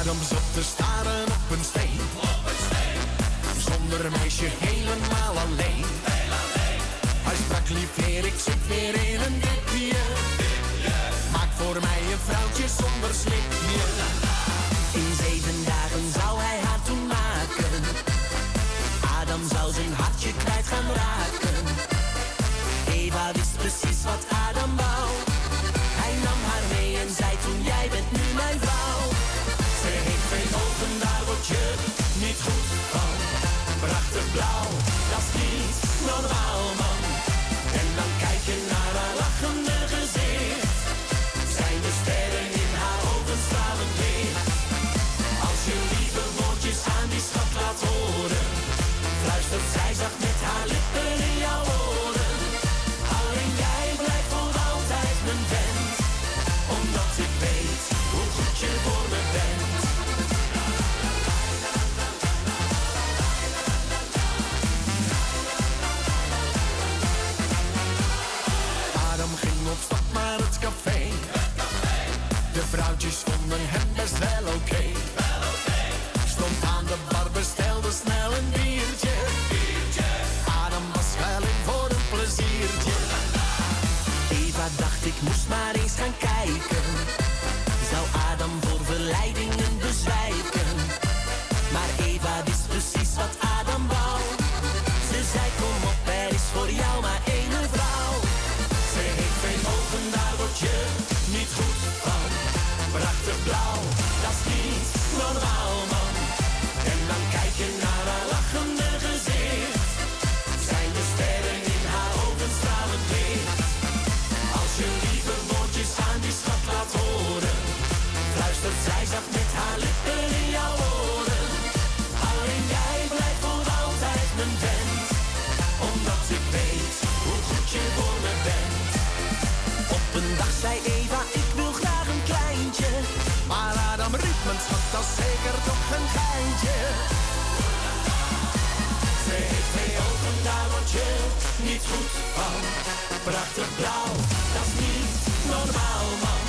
Adam zat te staren op een steen. Zonder een meisje helemaal alleen. Hij sprak lief ik zit weer in een dipje. Voor mij een vrouwtje zonder slipje. In zeven dagen zou hij haar toen maken. Adam zou zijn hartje kwijt gaan raken. Eva wist precies wat Adam wou. Hij nam haar mee en zei toen jij bent nu mijn vrouw. Ze heeft twee ogen, daar je niet goed van. Prachtig blauw, dat is niet normaal zei Eva, ik wil graag een kleintje. Maar Adam riep, mijn schat, dat zeker toch een geintje. Ze heeft twee ogen, daar word niet goed van. Prachtig blauw, dat is niet normaal, man.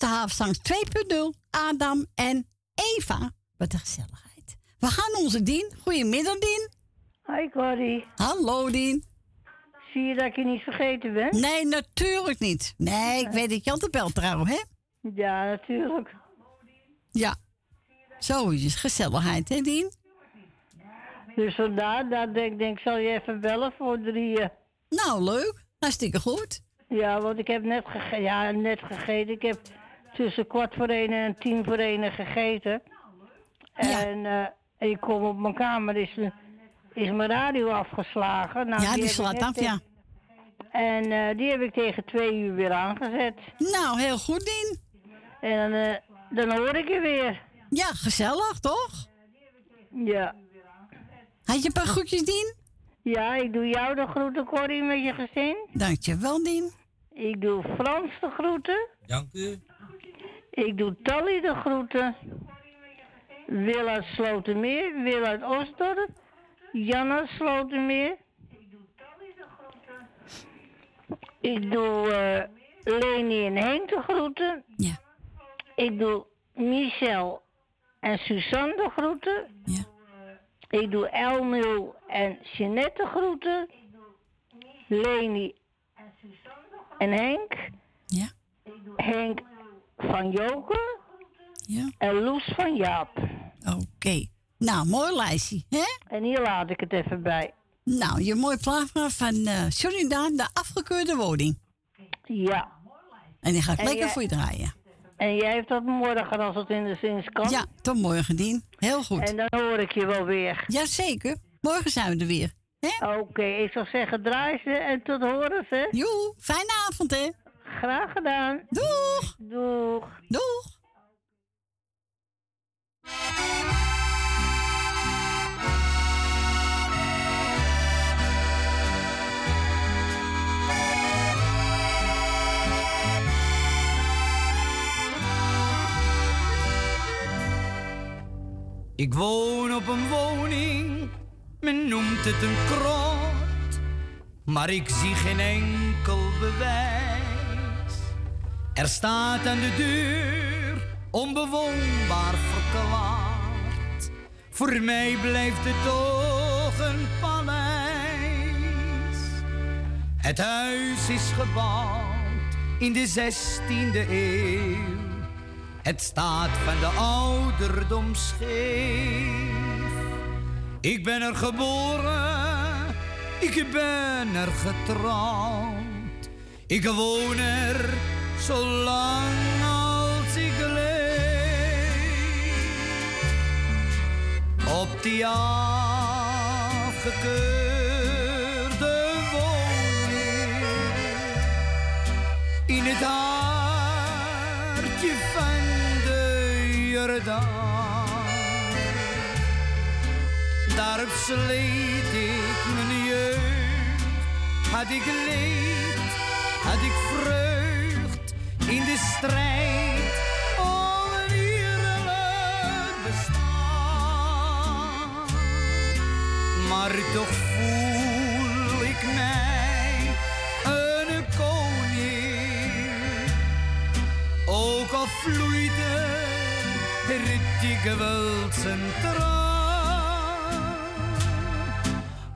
De Haafzang 2.0. Adam en Eva. Wat een gezelligheid. We gaan onze Dien. Goedemiddag, Dien. Hoi, Corrie. Hallo, Dien. Zie je dat ik je niet vergeten ben? Nee, natuurlijk niet. Nee, ik weet dat je altijd belt trouw, hè? Ja, natuurlijk. Ja. Zo is. Gezelligheid, hè, Dien? Dus vandaar dat ik denk, zal je even bellen voor drieën. Nou, leuk. Hartstikke goed. Ja, want ik heb net, gege ja, net gegeten. Ik heb tussen kwart voor één en tien voor één gegeten. En eh, ik kom op mijn kamer, is, is mijn radio afgeslagen. Nou, ja, die slaat af, ja. En eh, die heb ik tegen twee uur weer aangezet. Nou, heel goed, Dien. En dan, eh, dan hoor ik je weer. Ja, gezellig, toch? Ja. Had je een paar groetjes, Dien? Ja, ik doe jou de groeten, Corrie, met je gezin. Dankjewel, Dien. Ik doe Frans de groeten. Dank u. Ik doe Tally de groeten. Wil uit Slotermeer, Wil uit Osdorp. Jan uit Slotermeer. Ik doe eh Leni en Henk de groeten. Ja. Ik doe Michel en Suzanne de groeten. Ja. Ik doe Elmil en Jeanette de groeten. Leni en Henk. Ja. Henk van Joker. Ja. En Loes van Jaap. Oké. Nou, mooi lijstje, hè? En hier laat ik het even bij. Nou, je mooi plaat van eh Johnny Daan, de afgekeurde woning. Ja. En die ga ik En lekker jij- voor je draaien. En jij hebt dat morgen als het in de zins kan. Ja, tot morgen, Dien. Heel goed. En dan hoor ik je wel weer. Jazeker. Morgen zijn we er weer. Oké, ik zou zeggen draai ze en tot horen hè. Joe, fijne avond hè. Graag gedaan. Doeg. Doeg. Doeg. Ik woon op een woning, men noemt het een krot, maar ik zie geen enkel bewijs. Er staat aan de deur onbewoonbaar verklaard. Voor mij blijft het toch een paleis. Het huis is gebouwd in de 16e eeuw. Het staat van de ouderdom scheef. Ik ben er geboren, ik ben er getrouwd. Ik woon er zolang als ik leef. Op die afgekeurde woning in het hartje van de Jordaan. Daarop sleet ik mijn jeugd, had ik leed, had ik vreugd in de strijd om een bestaan. Maar toch voel ik mij een koning, ook al vloeide er dikwijls een traan.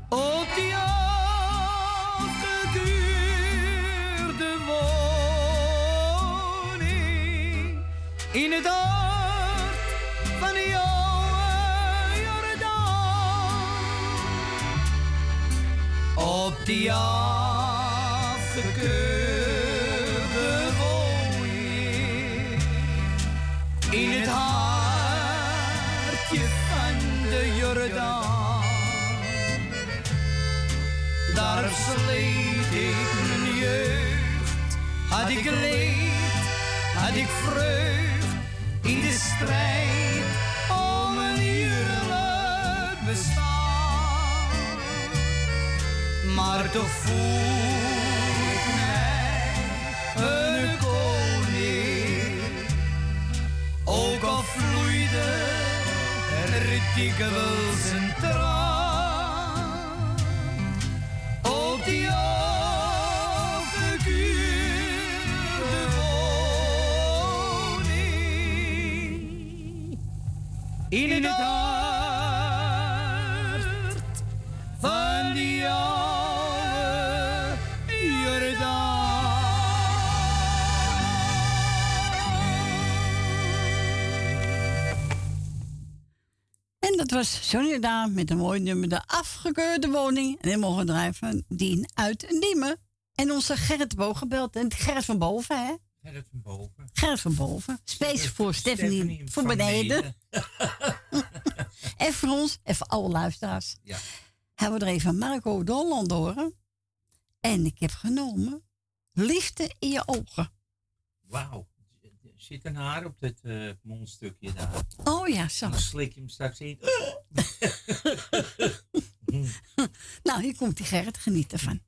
Op die in het oord van de Jordaan. Op die afgekeurde woning, in het hartje van de Jordaan. Daar sleet ik mijn jeugd, had ik leed, had ik vreugd in de strijd om een eerlijk bestaan. Maar toch voel ik mij een koning, ook al vloeide er dikwijls een traan. In het hart van die oude En dat was Johnny Daan met een mooi nummer, de afgekeurde woning. En die mogen drijven, Dien uit. En onze Gerrit Boog gebeld. En Gerrit van boven, hè? Gerrit van boven. Gerrit van boven. Space voor Stephanie, Stephanie voor beneden. (laughs) en voor ons en voor alle luisteraars. Ja. Hebben we er even Marco de Holland horen. En ik heb genomen Liefde in je ogen. Wauw. Zit een haar op dit eh mondstukje daar. Oh ja, zo. Dan slik je hem straks in. (laughs) nou, hier komt die Gerrit. Geniet ervan.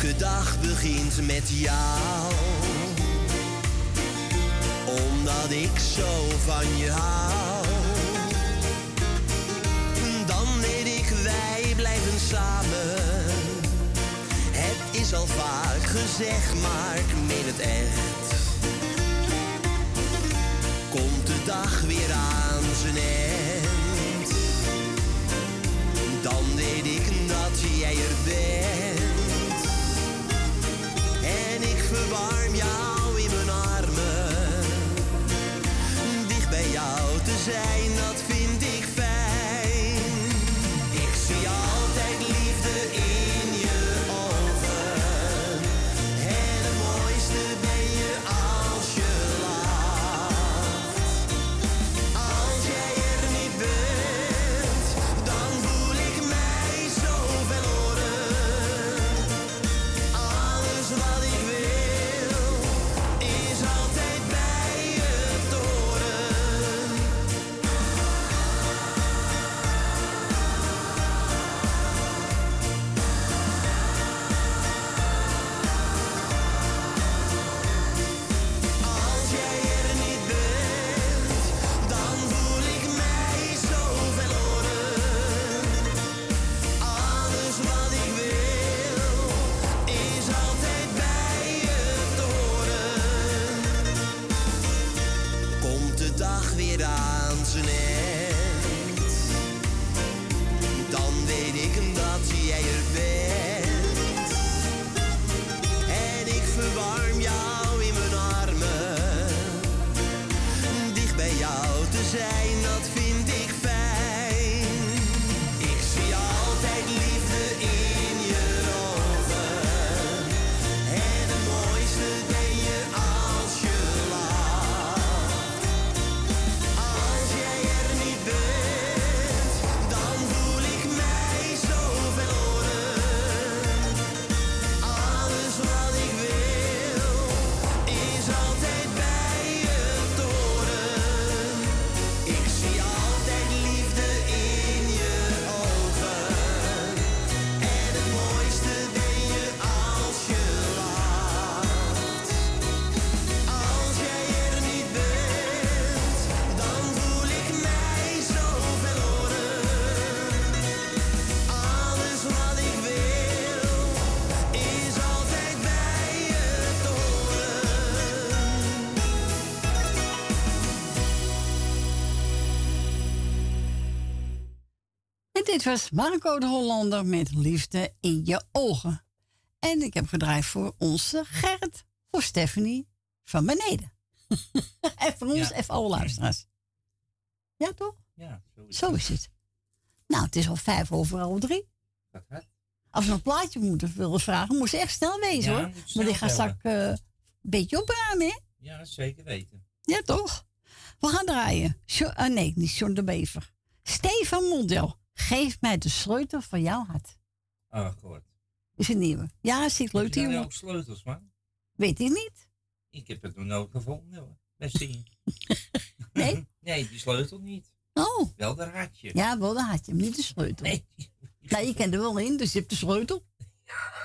Elke dag begint met jou. Omdat ik zo van je hou. Dan weet ik, wij blijven samen. Het is al vaak gezegd, maar ik meen het echt. Komt de dag weer aan zijn eind. Dan weet ik dat jij er zijn, Dit was Marco de Hollander met Liefde in je ogen. En ik heb gedraaid voor onze Gerrit, voor Stephanie van beneden. (laughs) en voor ons, ja. even alle luisteraars. Ja, toch? Ja, zo is, zo is het. Nou, het is al vijf over half drie. Als we een plaatje moeten willen vragen, moest echt snel wezen hoor. Maar die ga straks uh, een beetje opruimen, hè? Ja, zeker weten. Ja, toch? We gaan draaien. Ah, nee, niet John de Bever. Stefan Mondel. Geef mij de sleutel van jouw hart. Ah, goed. Is het nieuwe. Ja, ziet leuk hierom. Heb je nou ook sleutels, man? Weet ik niet. Ik heb het nog nooit gevonden, hoor. Dat (laughs) nee? (laughs) nee, die sleutel niet. Oh. Wel de raadje. Ja, wel de raadje, maar niet de sleutel. Nee. Je kent er wel in, dus je hebt de sleutel. (laughs)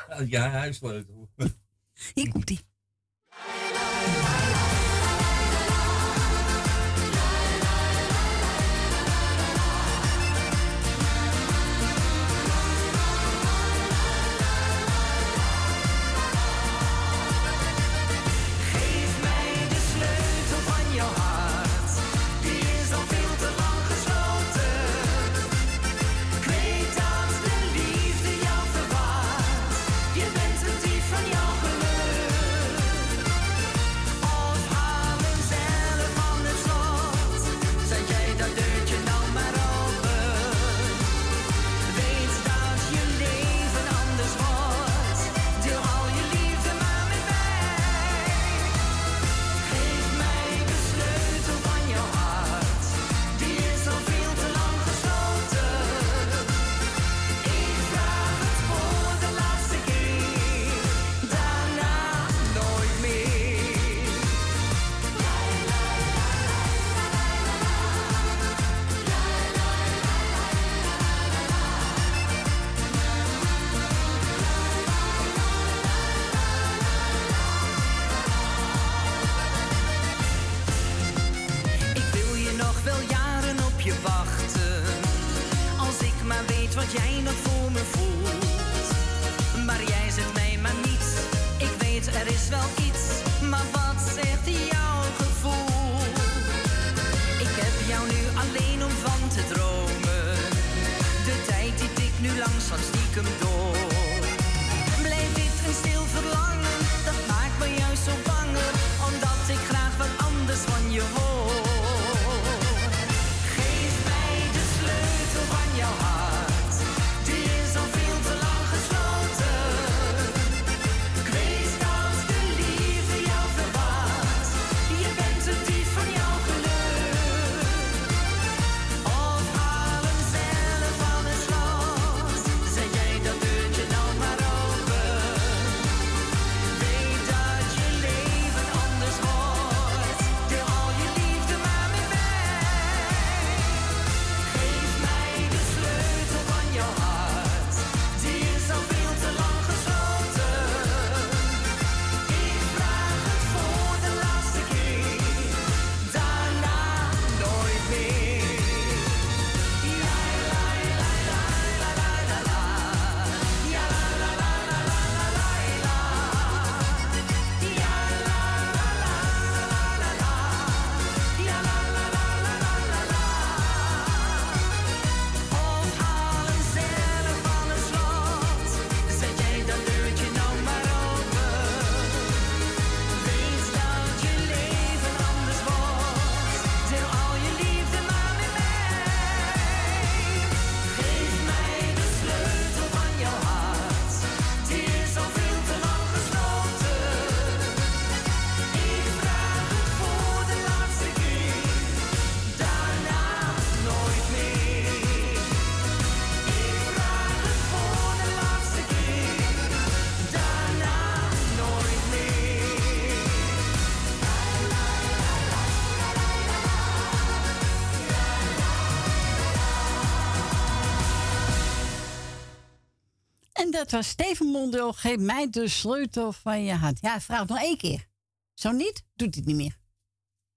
Oh, ja, ja huissleutel. Hier komt hij. dat was Steven Mondel. Geef mij de sleutel van je hand. Ja, vraag nog één keer. Zo niet, doet het niet meer.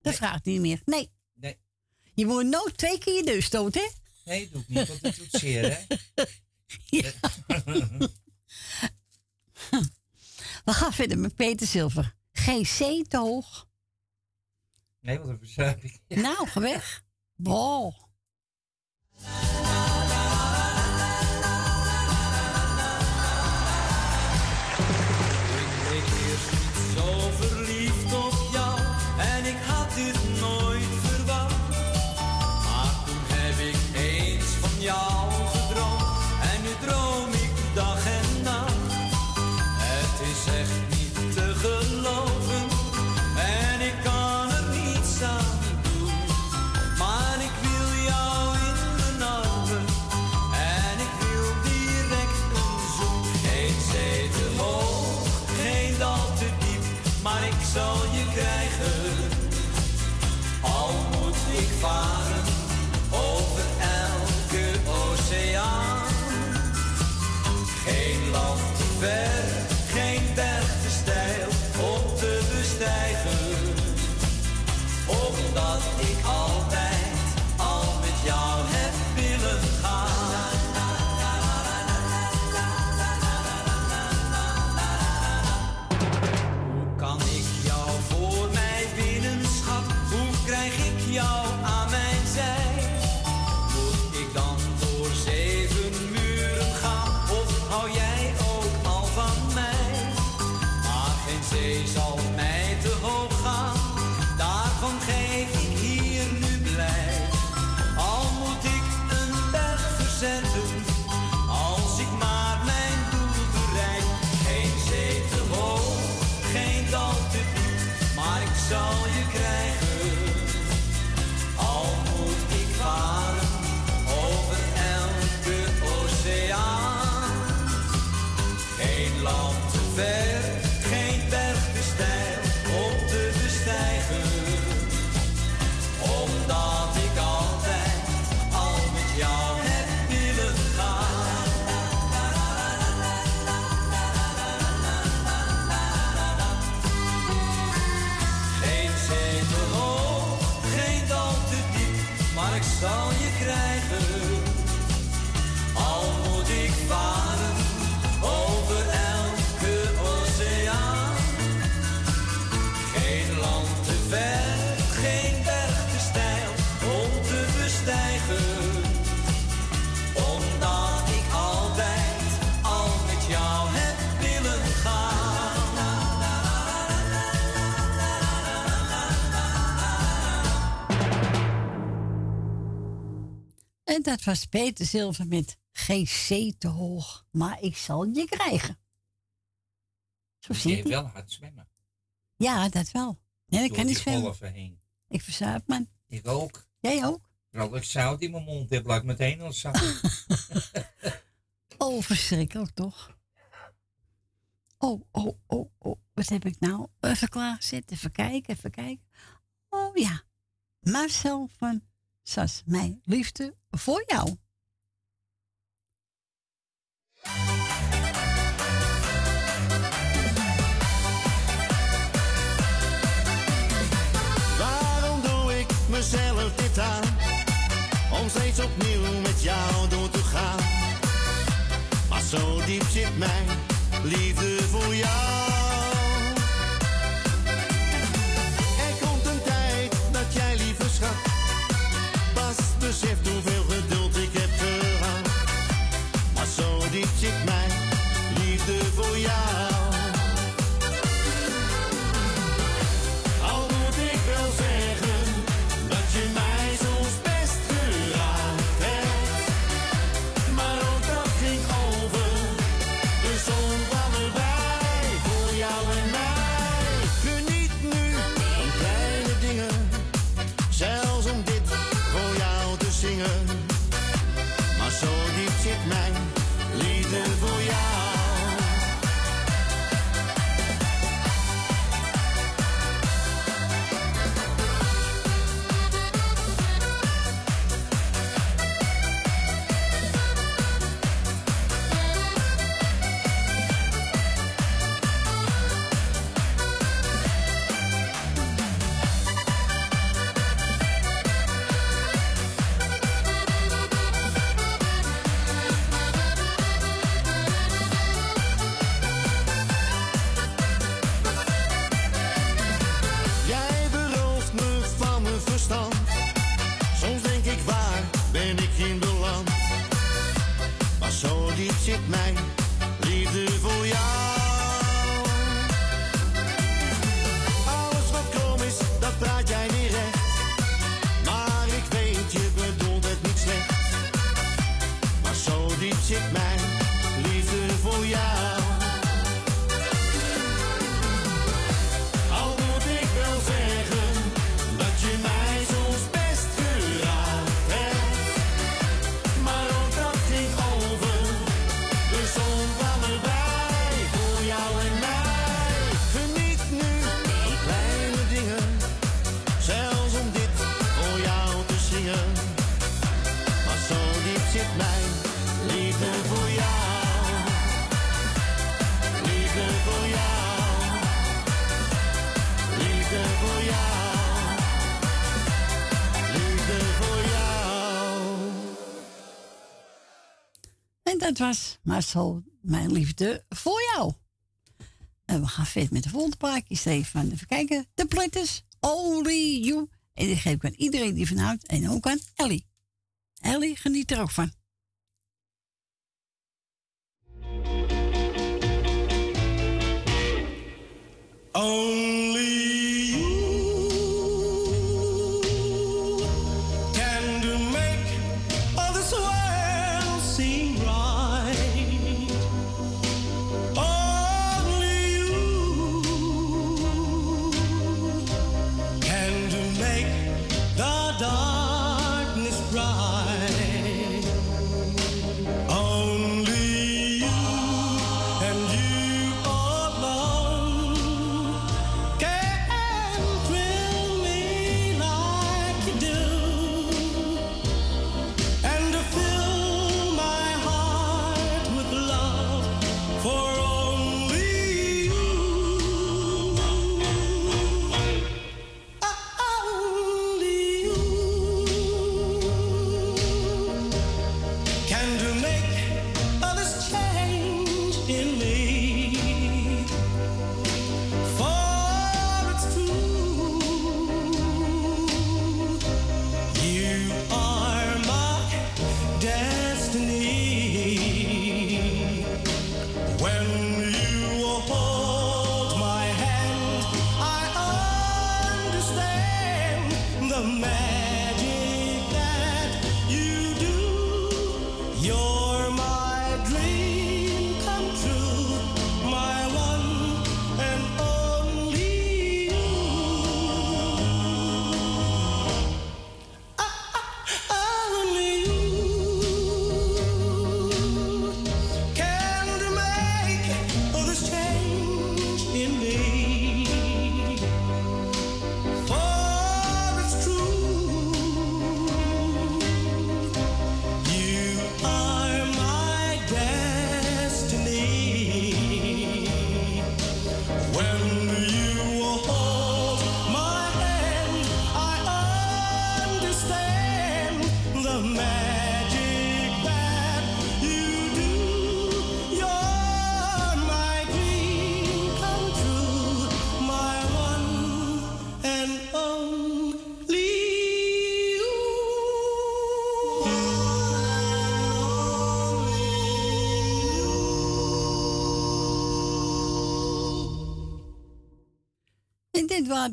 Dat nee. vraagt niet meer. Nee. nee. Je moet nooit twee keer je neus stoten, hè? Nee, doe ik niet, want dat doet zeer, hè? (laughs) Ja. (laughs) We gaan verder met Peter Zilver. GC te hoog. Nee, wat een verzuiping. Nou, weg. Wow. Dat was Peter Zilver met GC te hoog. Maar ik zal je krijgen. Zo Je hebt hij. wel hard zwemmen. Ja, dat wel. Nee, ik Door kan niet zwemmen. golven heen. Ik verzuip, man. Ik ook. Jij ook? Terwijl ik zout in mijn mond heb, laat ik meteen al zout. (laughs) Oh, verschrikkelijk toch? Oh, oh, oh, oh. Wat heb ik nou? Even klaarzet, even kijken, even kijken. Oh ja. Marcel van Sas, mijn liefde voor jou. Waarom doe ik mezelf dit aan? Om steeds opnieuw met jou door te gaan. Maar zo diep zit mijn liefde voor jou. Dat was Marcel, mijn liefde voor jou. En we gaan verder met de volgende plaatje. Even even kijken. De Plitters, Only You. En die geef ik aan iedereen die van houdt. En ook aan Ellie. Ellie geniet er ook van.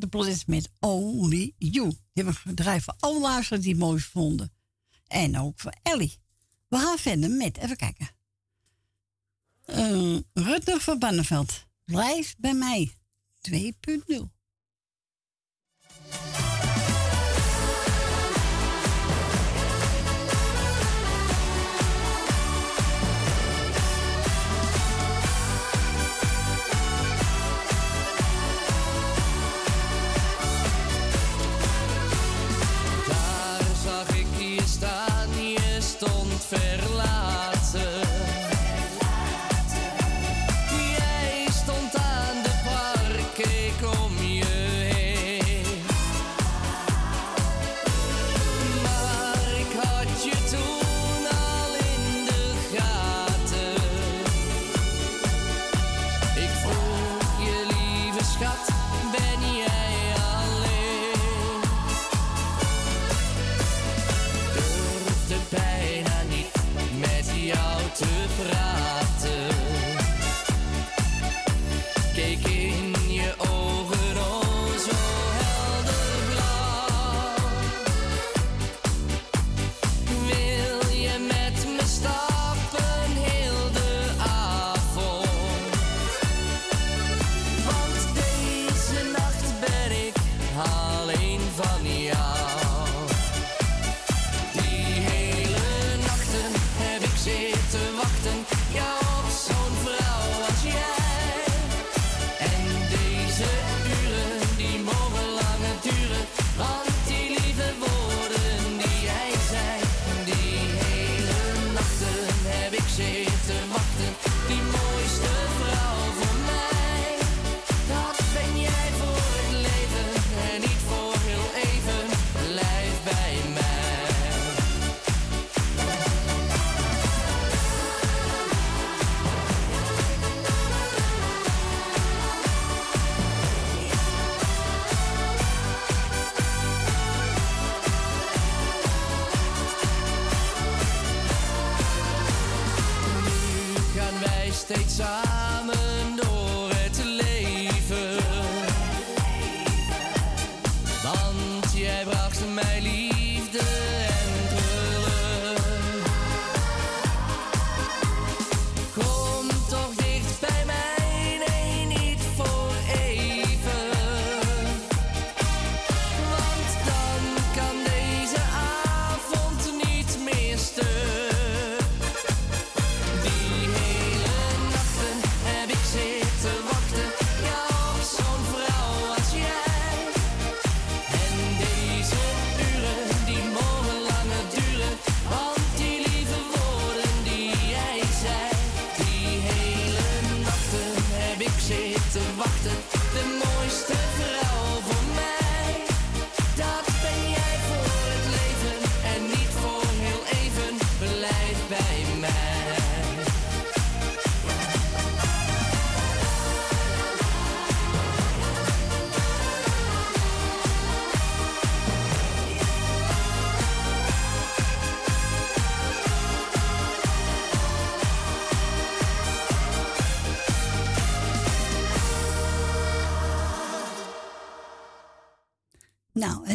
De Police met Only You. Die hebben we gedraaid voor alle die het mooi vonden. En ook voor Ellie. We gaan verder met, even kijken. Uh, Rutger van Banneveld. Blijf bij mij. 2.0. stond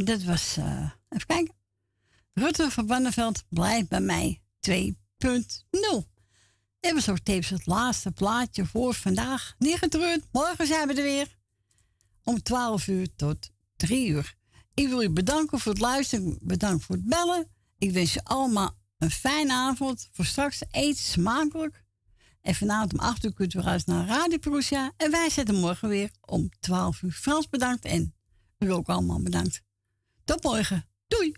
dat was, eh, even kijken. Rutte van Banneveld blijft bij mij 2.0. Dit was ook tevens het laatste plaatje voor vandaag. Niet getreurd, morgen zijn we er weer. Om 12 uur tot 3 uur. Ik wil u bedanken voor het luisteren. Bedankt voor het bellen. Ik wens je allemaal een fijne avond. Voor straks eet smakelijk. En vanavond om 8 uur kunt u weer naar Radio Perusia. En wij zetten morgen weer om 12 uur. Frans bedankt en u ook allemaal bedankt. Tot morgen. Doei!